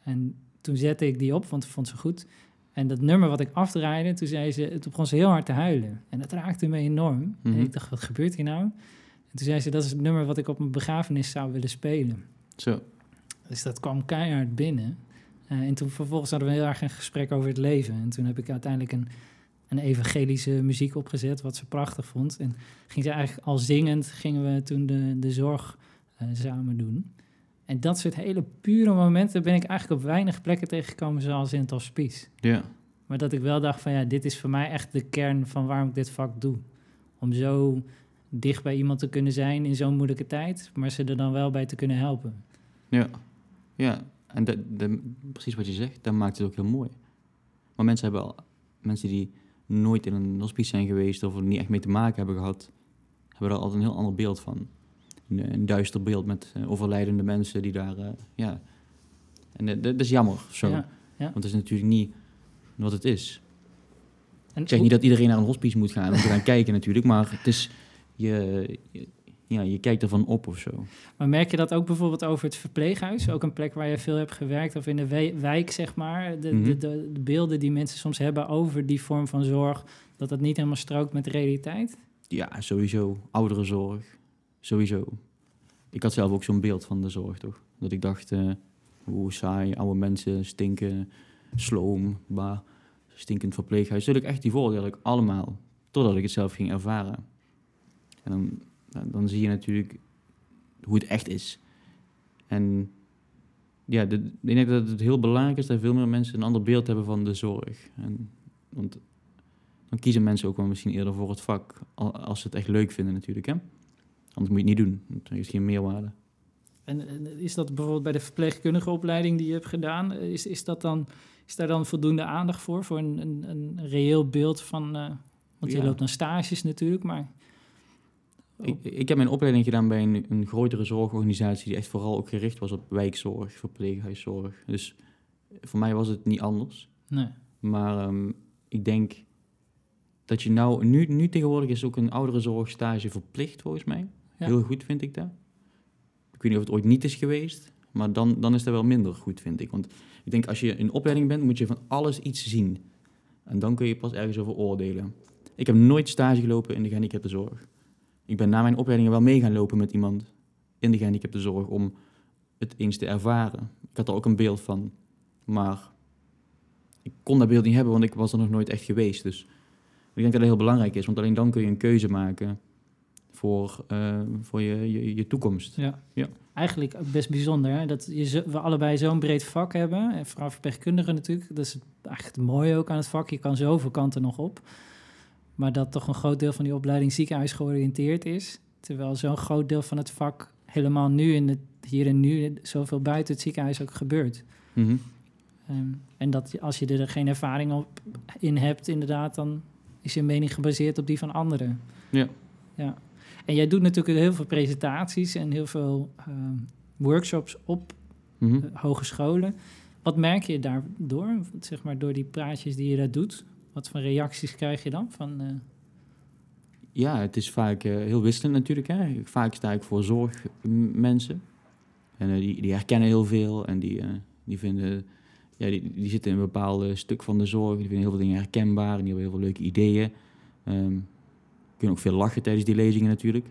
B: En toen zette ik die op, want ik vond ze goed... En dat nummer wat ik afdraaide, toen zei ze, toen begon ze heel hard te huilen. En dat raakte me enorm.
A: Mhm.
B: En ik dacht, wat gebeurt hier nou? En toen zei ze, dat is het nummer wat ik op mijn begrafenis zou willen spelen.
A: Zo.
B: Dus dat kwam keihard binnen. Eh, en toen vervolgens hadden we heel erg een gesprek over het leven. En toen heb ik uiteindelijk een, een evangelische muziek opgezet, wat ze prachtig vond. En ging ze eigenlijk al zingend, gingen we toen de, de zorg eh, samen doen. En dat soort hele pure momenten ben ik eigenlijk op weinig plekken tegengekomen, zoals in het hospice.
A: Ja.
B: Maar dat ik wel dacht van ja, dit is voor mij echt de kern van waarom ik dit vak doe. Om zo dicht bij iemand te kunnen zijn in zo'n moeilijke tijd, maar ze er dan wel bij te kunnen helpen.
A: Ja. Ja. En dat, dat- precies wat je zegt, dat maakt het ook heel mooi. Maar mensen hebben al, mensen die nooit in een hospice zijn geweest of er niet echt mee te maken hebben gehad, hebben er altijd een heel ander beeld van. Een, een duister beeld met eh, overlijdende mensen die daar, eh, ja. En dat, dat is jammer, zo.
B: Ja,
A: Want het is natuurlijk niet wat het is.
B: En
A: Ik zeg niet dat iedereen naar een hospice moet gaan om te gaan [laughs] kijken natuurlijk, maar het is, je, je- ja, je kijkt ervan op of zo.
B: Maar merk je dat ook bijvoorbeeld over het verpleeghuis? Ook een plek waar je veel hebt gewerkt, of in de wijk, zeg maar. De,
A: Mhm.
B: de, de, de beelden die mensen soms hebben over die vorm van zorg, dat dat niet helemaal strookt met de realiteit?
A: Ja, sowieso. Ouderenzorg. Sowieso. Ik had zelf ook zo'n beeld van de zorg, toch? Dat ik dacht, eh, hoe saai, oude mensen stinken, sloom, bah, stinkend verpleeghuis. Dat ik echt die ik allemaal, totdat ik het zelf ging ervaren. En dan, dan- zie je natuurlijk hoe het echt is. En ja, ik denk dat het heel belangrijk is dat veel meer mensen een ander beeld hebben van de zorg. En, want dan kiezen mensen ook wel misschien eerder voor het vak, al- als ze het echt leuk vinden natuurlijk. Hè? Anders moet je het niet doen, want is geen meerwaarde.
B: En, en is dat bijvoorbeeld bij de verpleegkundige opleiding die je hebt gedaan, is, is, dat dan, is daar dan voldoende aandacht voor? Voor een, een, een reëel beeld van. eh, want je
A: Ja.
B: loopt naar stages natuurlijk, maar.
A: Ik, ik heb mijn opleiding gedaan bij een, een grotere zorgorganisatie die echt vooral ook gericht was op wijkzorg, verpleeghuiszorg. Dus voor mij was het niet anders.
B: Nee.
A: Maar ehm, ik denk dat je nou, nu, nu tegenwoordig is ook een ouderenzorgstage verplicht volgens mij.
B: Ja.
A: Heel goed vind ik dat. Ik weet niet of het ooit niet is geweest, maar dan, dan is dat wel minder goed vind ik. Want ik denk als je in opleiding bent, moet je van alles iets zien. En dan kun je pas ergens over oordelen. Ik heb nooit stage gelopen in de gehandicaptenzorg. Ik ben na mijn opleiding wel mee gaan lopen met iemand in de gehandicaptenzorg om het eens te ervaren. Ik had er ook een beeld van, maar ik kon dat beeld niet hebben, want ik was er nog nooit echt geweest. Dus ik denk dat dat heel belangrijk is, want alleen dan kun je een keuze maken voor, eh, voor je, je, je toekomst.
B: Ja.
A: Ja.
B: Eigenlijk best bijzonder hè? dat je we allebei zo'n breed vak hebben. En vooral verpleegkundigen natuurlijk. Dat is eigenlijk het mooie ook aan het vak. Je kan zoveel kanten nog op. Maar dat toch een groot deel van die opleiding ziekenhuis georiënteerd is. Terwijl zo'n groot deel van het vak helemaal nu in het hier en nu zoveel buiten het ziekenhuis ook gebeurt.
A: Mhm.
B: Ehm, en dat als je er geen ervaring op in hebt, inderdaad, dan is je mening gebaseerd op die van anderen.
A: Ja.
B: ja. En jij doet natuurlijk heel veel presentaties en heel veel ehm, workshops op
A: Mhm.
B: eh, hogescholen. Wat merk je daardoor, zeg maar, door die praatjes die je daar doet? Wat voor reacties krijg je dan van... eh,
A: Ja, het is vaak eh, heel wisselend natuurlijk. Hè. Vaak sta ik voor zorgmensen. En eh, die, die herkennen heel veel en die, die vinden... Ja, die, die zitten in een bepaald stuk van de zorg. Die vinden heel veel dingen herkenbaar en die hebben heel veel leuke ideeën. Ehm kunnen ook veel lachen tijdens die lezingen natuurlijk.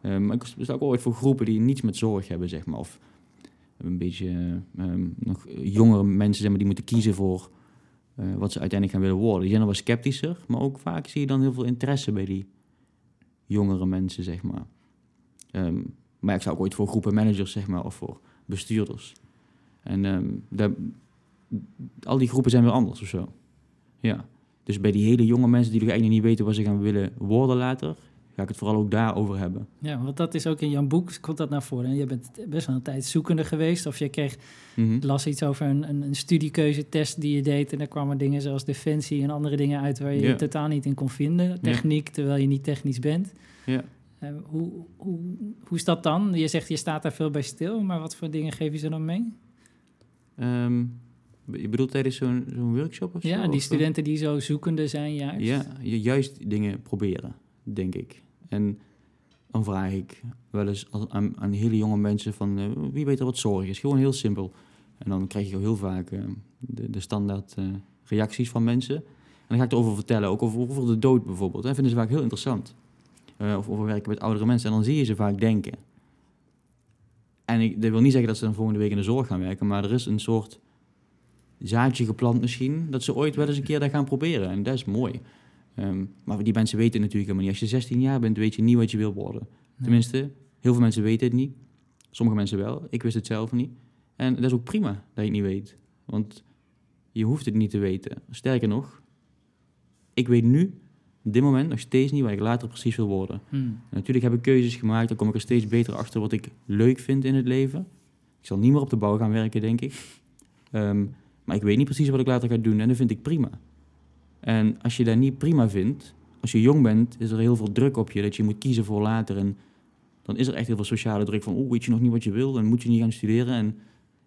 A: Ehm, maar ik sta ook ooit voor groepen die niets met zorg hebben, zeg maar. Of een beetje eh, ehm, nog jongere mensen, zeg maar, die moeten kiezen voor wat ze uiteindelijk gaan willen worden. Die zijn dan wel sceptischer, maar ook vaak zie je dan heel veel interesse bij die jongere mensen, zeg maar. Ehm, maar ik zou ook ooit voor groepen managers, zeg maar, of voor bestuurders. En ehm, daar- al die groepen zijn weer anders of zo. Ja. Dus bij die hele jonge mensen die nog eigenlijk niet weten wat ze gaan willen worden later, ga ik het vooral ook daarover hebben.
B: ja, want dat is ook in jouw boek, komt dat naar voren. En je bent best wel een tijd zoekende geweest. Of je kreeg, ik las iets over een, een, een studiekeuzetest die je deed. En daar kwamen dingen zoals defensie en andere dingen uit waar je totaal niet in kon vinden. Techniek, terwijl je niet technisch bent.
A: Ja.
B: Eh, hoe, hoe, hoe is dat dan? Je zegt je staat daar veel bij stil, maar wat voor dingen geef je ze dan mee?
A: Ehm, je bedoelt tijdens zo'n zo'n workshop of zo?
B: Ja, die studenten die zo zoekende zijn juist.
A: Ja, juist dingen proberen, denk ik. En dan vraag ik wel eens aan, aan hele jonge mensen van eh, wie weet er wat zorg is. Gewoon heel simpel. En dan krijg je heel vaak eh, de, de standaard eh, reacties van mensen. En dan ga ik erover vertellen, ook over, de dood bijvoorbeeld. Dat vinden ze vaak heel interessant. Of over werken met oudere mensen. En dan zie je ze vaak denken. En ik, dat wil niet zeggen dat ze dan volgende week in de zorg gaan werken, maar er is een soort zaadje geplant misschien, dat ze ooit wel eens een keer dat gaan proberen. En dat is mooi. Ehm, maar die mensen weten het natuurlijk helemaal niet. Als je 16 jaar bent, weet je niet wat je wil worden.
B: Nee.
A: Tenminste, heel veel mensen weten het niet. Sommige mensen wel. Ik wist het zelf niet. En dat is ook prima dat je het niet weet. Want je hoeft het niet te weten. Sterker nog, ik weet nu, op dit moment, nog steeds niet wat ik later precies wil worden.
B: Hmm.
A: Natuurlijk heb ik keuzes gemaakt, dan kom ik er steeds beter achter wat ik leuk vind in het leven. Ik zal niet meer op de bouw gaan werken, denk ik. Ehm, maar ik weet niet precies wat ik later ga doen en dat vind ik prima. En als je dat niet prima vindt, als je jong bent, is er heel veel druk op je dat je moet kiezen voor later. En dan is er echt heel veel sociale druk van, oh, weet je nog niet wat je wil en moet je niet gaan studeren en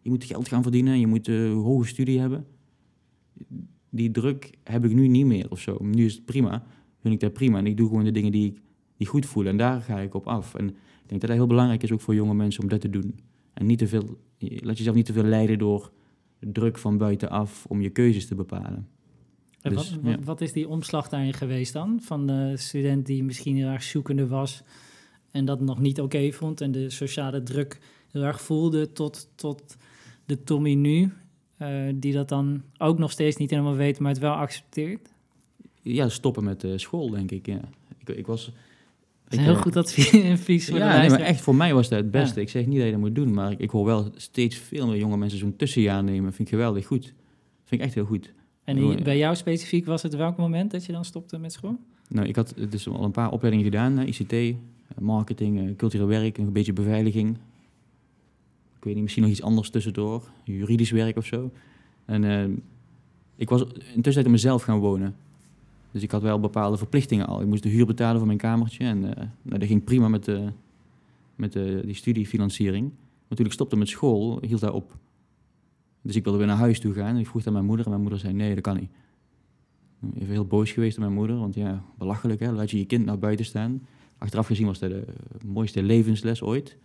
A: je moet geld gaan verdienen en je moet eh, hoge studie hebben. Die druk heb ik nu niet meer of zo. Nu is het prima, vind ik dat prima en ik doe gewoon de dingen die ik die goed voelen. En daar ga ik op af. En ik denk dat dat heel belangrijk is ook voor jonge mensen om dat te doen. En niet te veel, laat jezelf niet te veel leiden door druk van buitenaf om je keuzes te bepalen.
B: En
A: Dus,
B: wat,
A: ja.
B: wat, wat is die omslag daarin geweest dan? Van de student die misschien heel erg zoekende was en dat nog niet oké vond en de sociale druk heel erg voelde tot, tot de Tommy nu, eh, die dat dan ook nog steeds niet helemaal weet, maar het wel accepteert?
A: Ja, stoppen met school, denk ik. Ja. Ik, ik was... Ik,
B: heel
A: eh,
B: goed advies [laughs] voor
A: Ja, nee, maar echt voor mij was dat het beste.
B: Ja.
A: Ik zeg niet dat je dat moet doen, maar ik, ik hoor wel steeds veel meer jonge mensen zo'n tussenjaar nemen. Vind ik geweldig goed. Vind ik echt heel goed.
B: En bij jou specifiek was het welk moment dat je dan stopte met school?
A: Nou, ik had dus al een paar opleidingen gedaan. ICT, eh, marketing, eh, cultureel werk, een beetje beveiliging. weet niet, misschien nog iets anders tussendoor. Juridisch werk of zo. En ehm, ik was intussen in mezelf gaan wonen. Dus ik had wel bepaalde verplichtingen al. Ik moest de huur betalen voor mijn kamertje. En eh, nou, dat ging prima met, de, met de, die studiefinanciering. Maar toen ik stopte met school, hield dat op. Dus ik wilde weer naar huis toe gaan. En ik vroeg aan mijn moeder. En mijn moeder zei, nee, dat kan niet. Even heel boos geweest op mijn moeder. Want ja, belachelijk hè. Laat je je kind naar buiten staan. Achteraf gezien was dat de mooiste levensles ooit.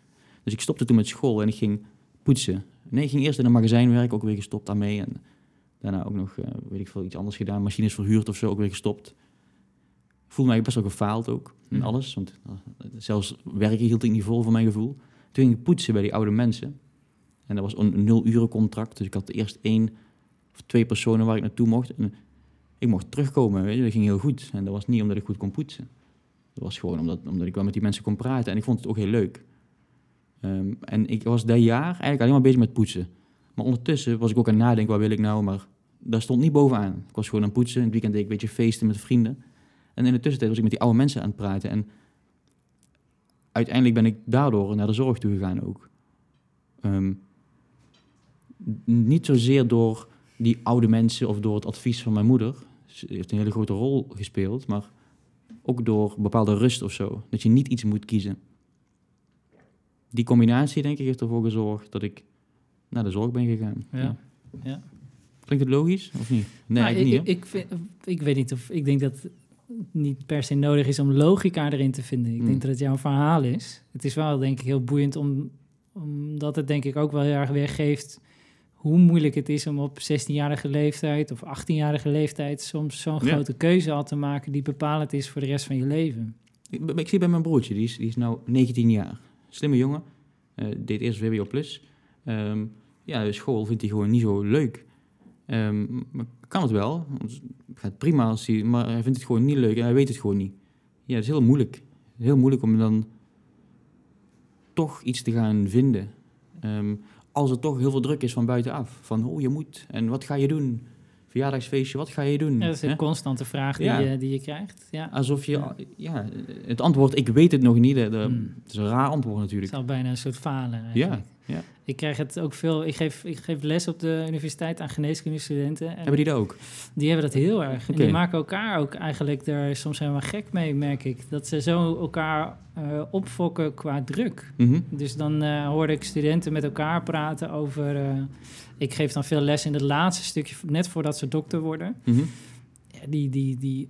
A: Dus ik stopte toen met school en ik ging poetsen. Nee, ik ging eerst in een magazijn werken, ook weer gestopt daarmee. En daarna ook nog, uh, weet ik veel, iets anders gedaan. Machines verhuurd of zo, ook weer gestopt. Ik voelde mij best wel gefaald ook, in
B: Mhm.
A: alles. Want uh, zelfs werken hield ik niet vol voor mijn gevoel. Toen ging ik poetsen bij die oude mensen. En dat was een nul-uren contract. Dus ik had eerst één of twee personen waar ik naartoe mocht. En ik mocht terugkomen, weet je. Dat ging heel goed. En dat was niet omdat ik goed kon poetsen. Dat was gewoon omdat, omdat ik wel met die mensen kon praten. En ik vond het ook heel leuk. Ehm, en ik was dat jaar eigenlijk alleen maar bezig met poetsen. Maar ondertussen was ik ook aan het nadenken, wat wil ik nou? Maar daar stond niet bovenaan. Ik was gewoon aan het poetsen. In het weekend deed ik een beetje feesten met vrienden. En in de tussentijd was ik met die oude mensen aan het praten. En uiteindelijk ben ik daardoor naar de zorg toe gegaan ook. Ehm, niet zozeer door die oude mensen of door het advies van mijn moeder. Ze heeft een hele grote rol gespeeld, maar ook door bepaalde rust of zo. Dat je niet iets moet kiezen. Die combinatie, denk ik, heeft ervoor gezorgd dat ik naar de zorg ben gegaan.
B: Ja. Ja.
A: Klinkt het logisch of niet? Nee,
B: Nou, ik,
A: niet.
B: ik, vind, ik weet niet of ik denk dat het niet per se nodig is om logica erin te vinden. Ik denk dat het jouw verhaal is. Het is wel denk ik heel boeiend om, omdat het denk ik ook wel heel erg weergeeft hoe moeilijk het is om op 16-jarige leeftijd of 18-jarige leeftijd soms zo'n
A: Ja.
B: grote keuze al te maken die bepalend is voor de rest van je leven.
A: Ik, ik zie bij mijn broertje, die is, die is nou 19 jaar. Slimme jongen. eh, deed eerst VWO+. Plus. Ehm, ja, de school vindt hij gewoon niet zo leuk. Ehm, maar kan het wel. Het gaat prima, als hij, maar hij vindt het gewoon niet leuk en hij weet het gewoon niet. Ja, het is heel moeilijk. Heel moeilijk om dan toch iets te gaan vinden. Ehm, als er toch heel veel druk is van buitenaf. Van, oh, je moet. En wat ga je doen? Verjaardagsfeestje, wat ga je doen?
B: Ja, dat is een constante vraag die,
A: Ja.
B: je, die je krijgt. Ja.
A: Alsof je,
B: Ja.
A: het antwoord, ik weet het nog niet. de-
B: Hmm.
A: Het is een raar antwoord
B: Het
A: natuurlijk.
B: is al bijna een soort falen. Eigenlijk.
A: ja.
B: Ik krijg het ook veel. Ik geef, ik geef les op de universiteit aan geneeskundestudenten. En
A: Hebben die dat ook?
B: Die hebben dat heel erg. En die maken elkaar ook eigenlijk er soms helemaal gek mee, merk ik. Dat ze zo elkaar eh, opfokken qua druk.
A: Mhm.
B: Dus dan eh, hoorde ik studenten met elkaar praten over... eh, ik geef dan veel les in het laatste stukje, net voordat ze dokter worden.
A: Mhm.
B: Ja, die, die, die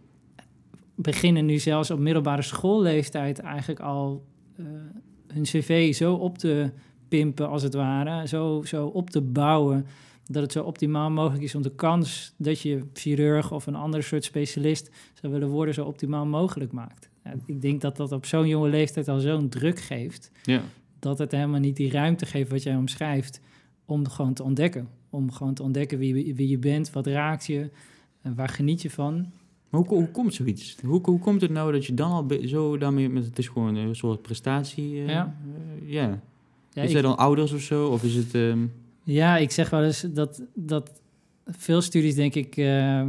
B: beginnen nu zelfs op middelbare schoolleeftijd eigenlijk al hun cv zo op te pimpen, als het ware. Zo, zo op te bouwen dat het zo optimaal mogelijk is om de kans dat je chirurg of een ander soort specialist zou willen worden zo optimaal mogelijk maakt. Ja, ik denk dat dat op zo'n jonge leeftijd al zo'n druk geeft,
A: Ja.
B: dat het helemaal niet die ruimte geeft wat jij omschrijft om gewoon te ontdekken. Om gewoon te ontdekken wie, wie je bent, wat raakt je, en waar geniet je van.
A: Maar hoe, hoe komt zoiets? Hoe, hoe komt het nou dat je dan al zo daarmee... Het is gewoon een soort prestatie. eh,
B: Ja.
A: eh, ja.
B: Ja,
A: is dat dan ouders of zo? Of is het... ehm,
B: Ja, ik zeg wel eens dat, dat veel studies, denk ik, eh,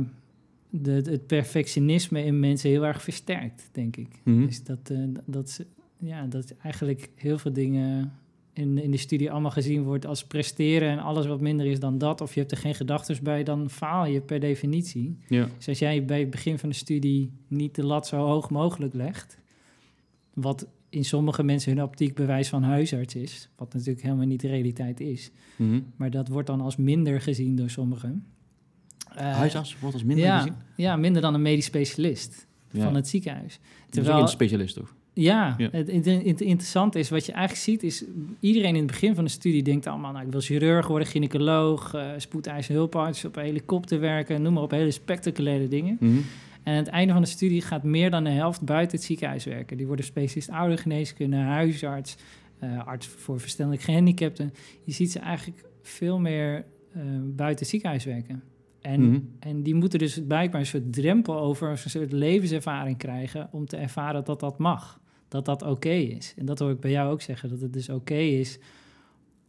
B: de, het perfectionisme in mensen heel erg versterkt, denk ik.
A: mhm.
B: Dus dat, eh, dat, ze, ja, dat eigenlijk heel veel dingen in, in de studie allemaal gezien wordt als presteren en alles wat minder is dan dat, of je hebt er geen gedachten bij, dan faal je per definitie.
A: Ja.
B: Dus als jij bij het begin van de studie niet de lat zo hoog mogelijk legt, wat in sommige mensen hun optiek bewijs van huisarts is, wat natuurlijk helemaal niet de realiteit is,
A: Mhm.
B: maar dat wordt dan als minder gezien door sommigen. Eh,
A: Huisarts wordt als minder
B: ja,
A: gezien?
B: ja, minder dan een medisch specialist
A: Ja.
B: van het ziekenhuis.
A: Dat is ook
B: Terwijl,
A: een specialist, toch?
B: ja,
A: Ja.
B: Het, het, het interessante is, wat je eigenlijk ziet, is iedereen in het begin van de studie denkt allemaal, nou, ik wil chirurg worden, gynaecoloog, uh, spoedeisende hulparts, op een helikopter werken, noem maar op, hele spectaculaire dingen.
A: Mhm.
B: En aan het einde van de studie gaat meer dan de helft buiten het ziekenhuis werken. Die worden specialist oudergeneeskunde, huisarts, eh, arts voor verstandelijk gehandicapten. Je ziet ze eigenlijk veel meer eh, buiten het ziekenhuis werken. En,
A: Mhm.
B: en die moeten dus blijkbaar een soort drempel over, een soort levenservaring krijgen om te ervaren dat dat mag. Dat dat oké is. En dat hoor ik bij jou ook zeggen, dat het dus oké is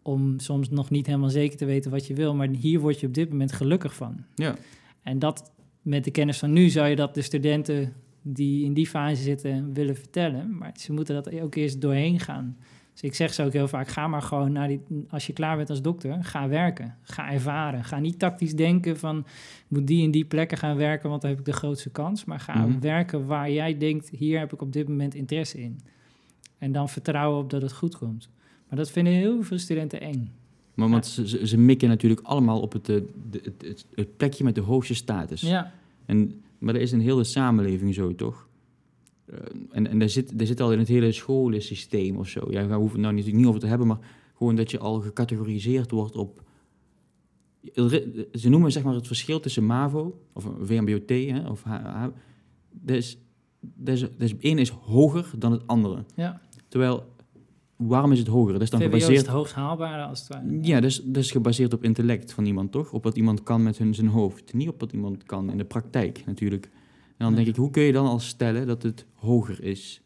B: om soms nog niet helemaal zeker te weten wat je wil, maar hier word je op dit moment gelukkig van.
A: Ja.
B: En dat met de kennis van nu zou je dat de studenten die in die fase zitten willen vertellen, maar ze moeten dat ook eerst doorheen gaan. Dus ik zeg ze ook heel vaak, ga maar gewoon naar die, als je klaar bent als dokter, ga werken. Ga ervaren. Ga niet tactisch denken van, ik moet die en die plekken gaan werken, want dan heb ik de grootste kans. Maar ga
A: Mhm.
B: werken waar jij denkt, hier heb ik op dit moment interesse in. En dan vertrouwen op dat het goed komt. Maar dat vinden heel veel studenten eng.
A: Maar want ze, ze, ze mikken natuurlijk allemaal op het, eh, de, het, het, het plekje met de hoogste status.
B: Ja,
A: En, maar dat is in heel de samenleving zo, toch? Eh, en en daar, zit, daar zit al in het hele scholensysteem of zo. Ja, we hoeven het nou niet, niet over te hebben, maar gewoon dat je al gecategoriseerd wordt op... Ze noemen zeg maar het verschil tussen MAVO, of VMBOT, hè, of H, H- dat is, dat is, dat is, één is hoger dan het andere.
B: ja.
A: Terwijl, waarom is het hoger? Dat is dan
B: VWO is
A: gebaseerd...
B: het hoogst haalbare als het ware.
A: Ja, dat is, dat is gebaseerd op intellect van iemand, toch? Op wat iemand kan met hun, zijn hoofd. Niet op wat iemand kan in de praktijk, natuurlijk. En dan
B: Nee.
A: denk ik, hoe kun je dan al stellen dat het hoger is?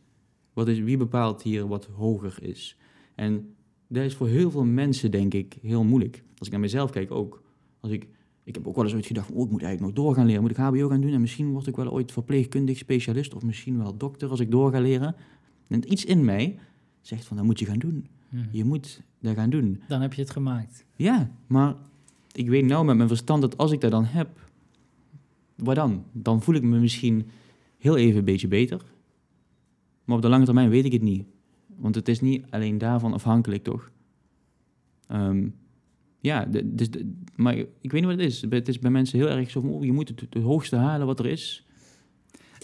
A: Wat is wie bepaalt hier wat hoger is? En dat is voor heel veel mensen, denk ik, heel moeilijk. Als ik naar mezelf kijk ook. Als ik, ik heb ook wel eens ooit gedacht, oh, ik moet eigenlijk nog door gaan leren. Moet ik HBO gaan doen? En misschien word ik wel ooit verpleegkundig specialist. Of misschien wel dokter als ik door ga leren. En iets in mij zegt van, dat moet je gaan doen.
B: Mhm.
A: Je moet dat gaan doen.
B: Dan heb je het gemaakt.
A: Ja, maar ik weet nou met mijn verstand dat als ik dat dan heb, wat dan? Dan voel ik me misschien heel even een beetje beter. Maar op de lange termijn weet ik het niet. Want het is niet alleen daarvan afhankelijk, toch? Ehm, ja, dus maar ik weet niet wat het is. Het is bij mensen heel erg zo van, oh, je moet het, het hoogste halen wat er is.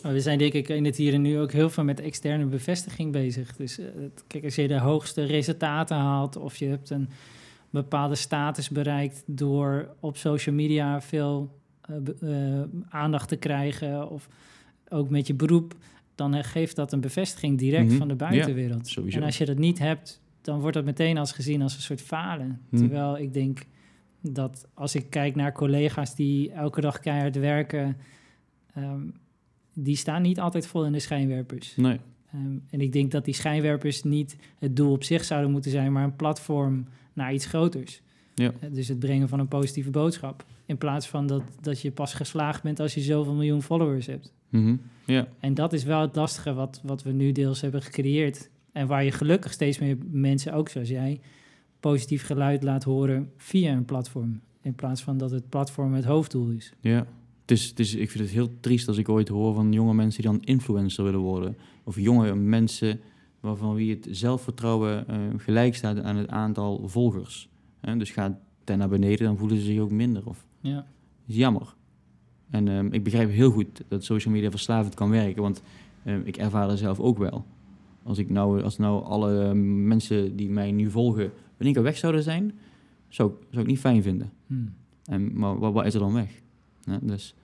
B: Maar we zijn denk ik in het hier en nu ook heel veel met externe bevestiging bezig. Dus eh, kijk, als je de hoogste resultaten haalt of je hebt een bepaalde status bereikt door op social media veel eh, eh, aandacht te krijgen of ook met je beroep, dan geeft dat een bevestiging direct
A: Mhm.
B: van de buitenwereld.
A: Sowieso.
B: En als je dat niet hebt, dan wordt dat meteen als gezien als een soort falen.
A: Mhm.
B: Terwijl ik denk dat als ik kijk naar collega's die elke dag keihard werken, ehm, die staan niet altijd vol in de schijnwerpers.
A: Nee,
B: Ehm, en ik denk dat die schijnwerpers niet het doel op zich zouden moeten zijn, maar een platform naar iets groters.
A: Ja.
B: Eh, Dus het brengen van een positieve boodschap. In plaats van dat, dat je pas geslaagd bent als je zoveel miljoen followers hebt.
A: Mhm. ja.
B: En dat is wel het lastige wat, wat we nu deels hebben gecreëerd. En waar je gelukkig steeds meer mensen, ook zoals jij, positief geluid laat horen via een platform. In plaats van dat het platform het hoofddoel is.
A: Ja, het is, het is, ik vind het heel triest als ik ooit hoor van jonge mensen die dan influencer willen worden. Of jonge mensen waarvan wie het zelfvertrouwen eh, gelijk staat aan het aantal volgers. Dus gaat ten naar beneden, dan voelen ze zich ook minder. Of,
B: Ja,
A: is jammer. En ehm, ik begrijp heel goed dat social media verslavend kan werken, want ehm, ik ervaar dat zelf ook wel. Als, ik nou, als nou alle ehm, mensen die mij nu volgen in één keer weg zouden zijn, zou, ik- zou ik niet fijn vinden.
B: Hmm.
A: En, maar wat, wat is er dan weg? Ja, dus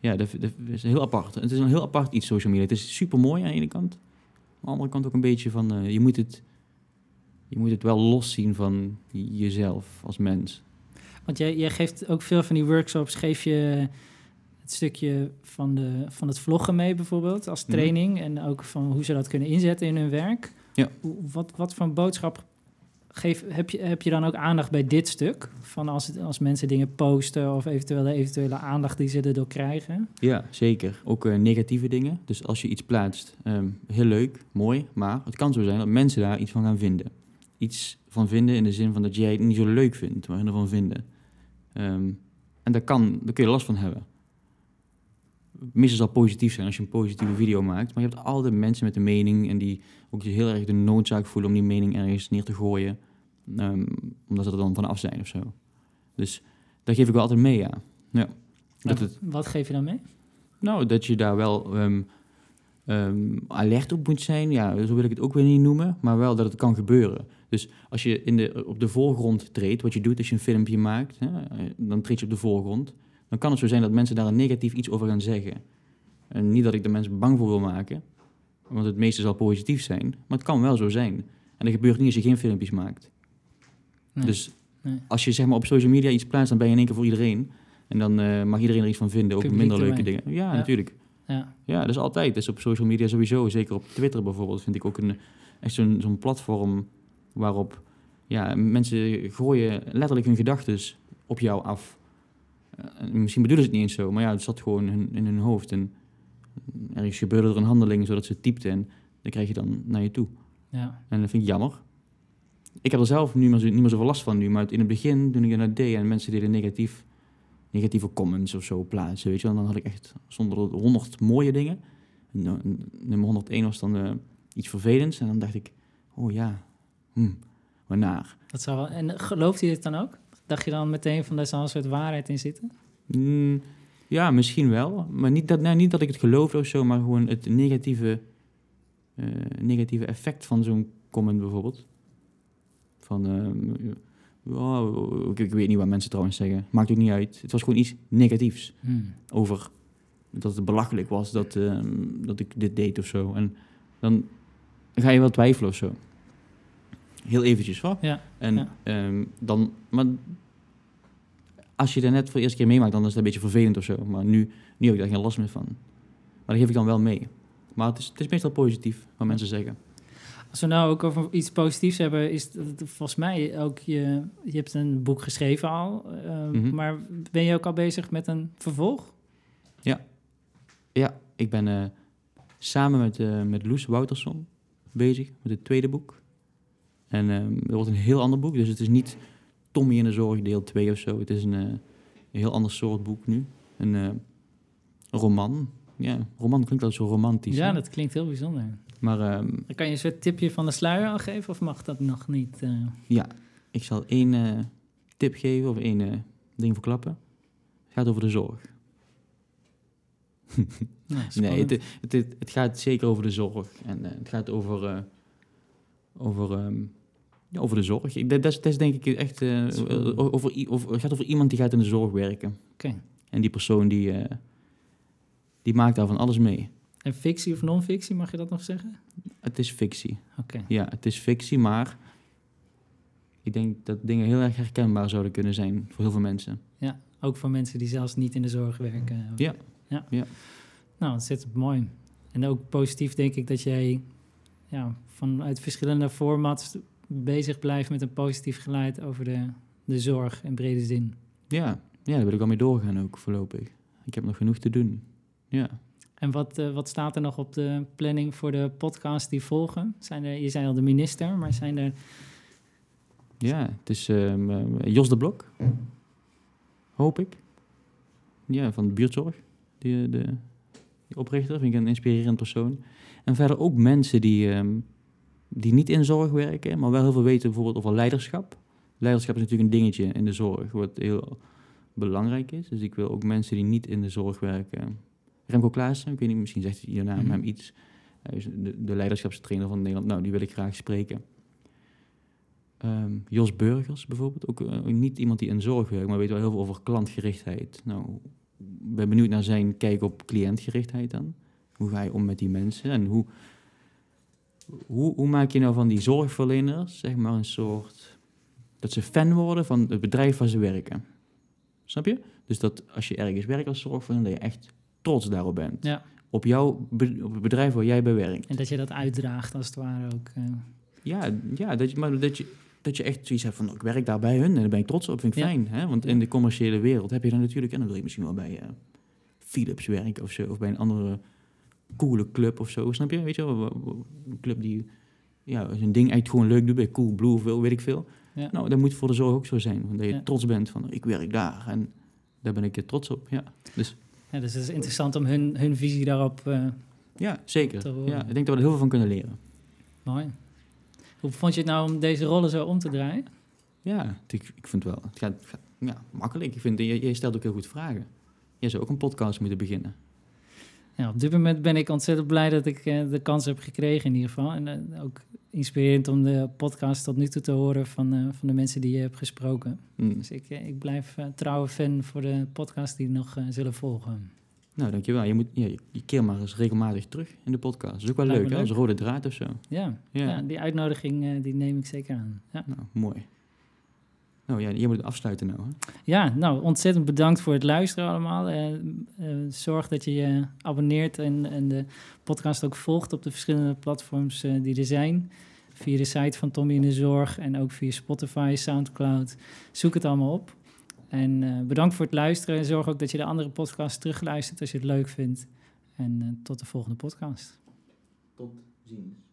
A: ja, dat, dat is heel apart. Het is een heel apart iets, social media. Het is super mooi aan de ene kant. Aan de andere kant ook een beetje van, eh, je, moet het, je moet het wel loszien van jezelf als mens.
B: Want jij, jij geeft ook veel van die workshops, geef je het stukje van, de, van het vloggen mee bijvoorbeeld als
A: Mhm.
B: training. En ook van hoe ze dat kunnen inzetten in hun werk.
A: Ja.
B: Wat, wat voor een boodschap geef, heb, je, heb je dan ook aandacht bij dit stuk? Van als, het, als mensen dingen posten of eventueel de eventuele aandacht die ze erdoor krijgen?
A: Ja, zeker. Ook eh, negatieve dingen. Dus als je iets plaatst, ehm, heel leuk, mooi. Maar het kan zo zijn dat mensen daar iets van gaan vinden. Iets van vinden in de zin van dat jij het niet zo leuk vindt, maar ervan vinden. Ehm, en daar, kan, daar kun je last van hebben. Meestal zal positief zijn als je een positieve video maakt. Maar je hebt altijd mensen met een mening en die ook heel erg de noodzaak voelen om die mening ergens neer te gooien. ehm, omdat ze er dan vanaf zijn of zo. Dus daar geef ik wel altijd mee, ja. ja. Dat het,
B: Wat geef je dan mee?
A: nou, dat je daar wel ehm, ehm, alert op moet zijn. Ja, zo wil ik het ook weer niet noemen. Maar wel dat het kan gebeuren. Dus als je in de, op de voorgrond treedt, wat je doet als je een filmpje maakt, hè, dan treed je op de voorgrond. Dan kan het zo zijn dat mensen daar een negatief iets over gaan zeggen. En niet dat ik de mensen bang voor wil maken, want het meeste zal positief zijn. Maar het kan wel zo zijn. En dat gebeurt niet als je geen filmpjes maakt.
B: Nee.
A: Dus
B: Nee.
A: als je zeg maar op social media iets plaatst, dan ben je in één keer voor iedereen. En dan eh, mag iedereen er iets van vinden, ook
B: Publiek
A: minder leuke dingen. Ja,
B: Ja.
A: natuurlijk.
B: Ja,
A: Ja, dat is altijd. Dat is op social media sowieso. Zeker op Twitter bijvoorbeeld vind ik ook een, echt zo'n zo'n platform waarop ja, mensen gooien letterlijk hun gedachten op jou af. Eh, en misschien bedoelen ze het niet eens zo, maar ja, het zat gewoon in, in hun hoofd. En ergens gebeurde er een handeling zodat ze typten en dan krijg je dan naar je toe.
B: Ja.
A: En dat vind ik jammer. Ik heb er zelf niet meer, zo, niet meer zoveel last van nu, maar in het begin, toen ik dat deed en mensen deden negatief, negatieve comments of zo plaatsen, weet je dan had ik echt zonder honderd mooie dingen. En, nummer 101 was dan eh, iets vervelends en dan dacht ik, oh ja, hm, waarnaar.
B: Dat zou wel, en gelooft hij het dan ook? Dacht je dan meteen van, daar zal een soort waarheid in zitten?
A: Mm, ja, misschien wel. Maar niet dat, nou, niet dat ik het geloofde of zo, maar gewoon het negatieve, eh, negatieve effect van zo'n comment bijvoorbeeld. Van, ehm, oh, ik, ik weet niet wat mensen trouwens zeggen. Maakt ook niet uit. Het was gewoon iets negatiefs
B: Hmm.
A: over dat het belachelijk was dat, ehm, dat ik dit deed of zo. En dan ga je wel twijfelen of zo. Heel eventjes, hoor.
B: Ja,
A: En
B: ja.
A: ehm, dan, maar als je dat net voor de eerste keer meemaakt, dan is het een beetje vervelend of zo. Maar nu, nu heb ik daar geen last meer van. Maar dat geef ik dan wel mee. Maar het is, het is meestal positief, wat mensen zeggen.
B: Als we nou ook over iets positiefs hebben, is het volgens mij ook je, je hebt een boek geschreven al, eh,
A: Mhm.
B: maar ben je ook al bezig met een vervolg?
A: Ja, ik ben eh, samen met, eh, met Loes Woutersson bezig met het tweede boek. En ehm dat wordt een heel ander boek. Dus het is niet Tommy in de Zorg deel 2 of zo. Het is een, eh, een heel ander soort boek nu. Een eh, roman. Ja, roman klinkt al zo romantisch.
B: ja,
A: hè?
B: dat klinkt heel bijzonder.
A: Maar ehm,
B: kan je een soort tipje van de sluier al geven of mag dat nog niet? eh?
A: ja, ik zal één tip geven of één eh, ding verklappen. Het gaat over de zorg. [laughs]
B: nou,
A: Nee, het, het, het, het gaat zeker over de zorg. En het gaat over, over, ehm, ja, over de zorg. Ik, dat, dat, is, dat is denk ik echt... eh,
B: wel-
A: over, over, het gaat over iemand die gaat in de zorg werken.
B: Oké.
A: En die persoon die, eh, die maakt daar van alles mee.
B: En fictie of non-fictie, mag je dat nog zeggen?
A: Het is fictie.
B: Oké.
A: Ja, het is fictie, maar... Ik denk dat dingen heel erg herkenbaar zouden kunnen zijn voor heel veel mensen.
B: Ja, ook voor mensen die zelfs niet in de zorg werken.
A: Ja.
B: ja.
A: Ja.
B: Nou, dat zit mooi. En ook positief denk ik dat jij ja, vanuit verschillende formats bezig blijft met een positief geluid over de, de zorg in brede zin.
A: Ja, ja, daar wil ik wel mee doorgaan ook voorlopig. Ik heb nog genoeg te doen. Ja.
B: En wat, eh, wat staat er nog op de planning voor de podcast die volgen? Zijn er, je zei al de minister, maar zijn er...
A: Ja, het is ehm, eh, Jos de Blok. Hoop ik. Ja, van de buurtzorg. Die, de, die oprichter, vind ik een inspirerend persoon. En verder ook mensen die, ehm, die niet in zorg werken, maar wel heel veel weten bijvoorbeeld over leiderschap. Leiderschap is natuurlijk een dingetje in de zorg, wat heel belangrijk is. Dus ik wil ook mensen die niet in de zorg werken. Remco Klaassen, ik weet niet, misschien zegt je naam
B: Mhm.
A: hem iets. Hij is de, de leiderschapstrainer van Nederland. Nou, die wil ik graag spreken. Ehm, Jos Burgers bijvoorbeeld, ook eh, niet iemand die in zorg werkt, maar weet wel heel veel over klantgerichtheid. Nou, ik ben benieuwd naar zijn kijk op cliëntgerichtheid dan. Hoe ga je om met die mensen en hoe, hoe, hoe maak je nou van die zorgverleners, zeg maar, een soort, dat ze fan worden van het bedrijf waar ze werken. Snap je? Dus dat als je ergens werkt als zorgverlener, dat je echt trots daarop bent.
B: Ja,
A: Op, jouw op het bedrijf waar jij bij werkt.
B: en dat je dat uitdraagt als het ware ook. eh.
A: Ja, ja dat, je, maar dat je, dat je echt zoiets hebt van, ik werk daar bij hun en daar ben ik trots op, vind ik
B: Ja.
A: fijn. Hè? Want in de commerciële wereld heb je dan natuurlijk, en dan wil je misschien wel bij eh, Philips werken of zo, of bij een andere coole club of zo, snap je? Weet je wel, een club die ja, zijn ding echt gewoon leuk doet, bij Cool Blue of wel, weet ik veel.
B: Ja.
A: Nou, dat moet voor de zorg ook zo zijn, dat je
B: Ja.
A: trots bent van, ik werk daar en daar ben ik trots op, ja. Dus
B: Ja, dus het is interessant om hun, hun visie daarop eh
A: ja, zeker.
B: Te horen.
A: Ja, ik denk dat we er heel veel van kunnen leren.
B: mooi. Hoe vond je het nou om deze rollen zo om te draaien?
A: Ja, ik, ik vind wel. Het gaat, het gaat ja, makkelijk. Ik vind, je, je stelt ook heel goed vragen. Je zou ook een podcast moeten beginnen.
B: Ja, op dit moment ben ik ontzettend blij dat ik eh, de kans heb gekregen in ieder geval. En eh, ook inspirerend om de podcast tot nu toe te horen van, eh, van de mensen die je hebt gesproken.
A: Hm.
B: Dus ik, ik blijf trouwe fan voor de podcast die nog zullen volgen.
A: Nou, dankjewel. Je, moet, ja, je, keer maar eens regelmatig terug in de podcast. Dat is ook wel leuk,
B: leuk.
A: Als rode draad of zo.
B: Ja,
A: Ja.
B: ja. die uitnodiging die neem ik zeker aan. Ja.
A: Nou, mooi. Nou ja, je moet het afsluiten nou, hè?
B: Ja, nou, ontzettend bedankt voor het luisteren allemaal. Eh, eh, zorg dat je je abonneert en, en de podcast ook volgt op de verschillende platforms eh, die er zijn. Via de site van Tommy in de Zorg en ook via Spotify, Soundcloud. Zoek het allemaal op. En eh, bedankt voor het luisteren. Zorg ook dat je de andere podcasts terugluistert als je het leuk vindt. En eh, tot de volgende podcast.
A: Tot ziens.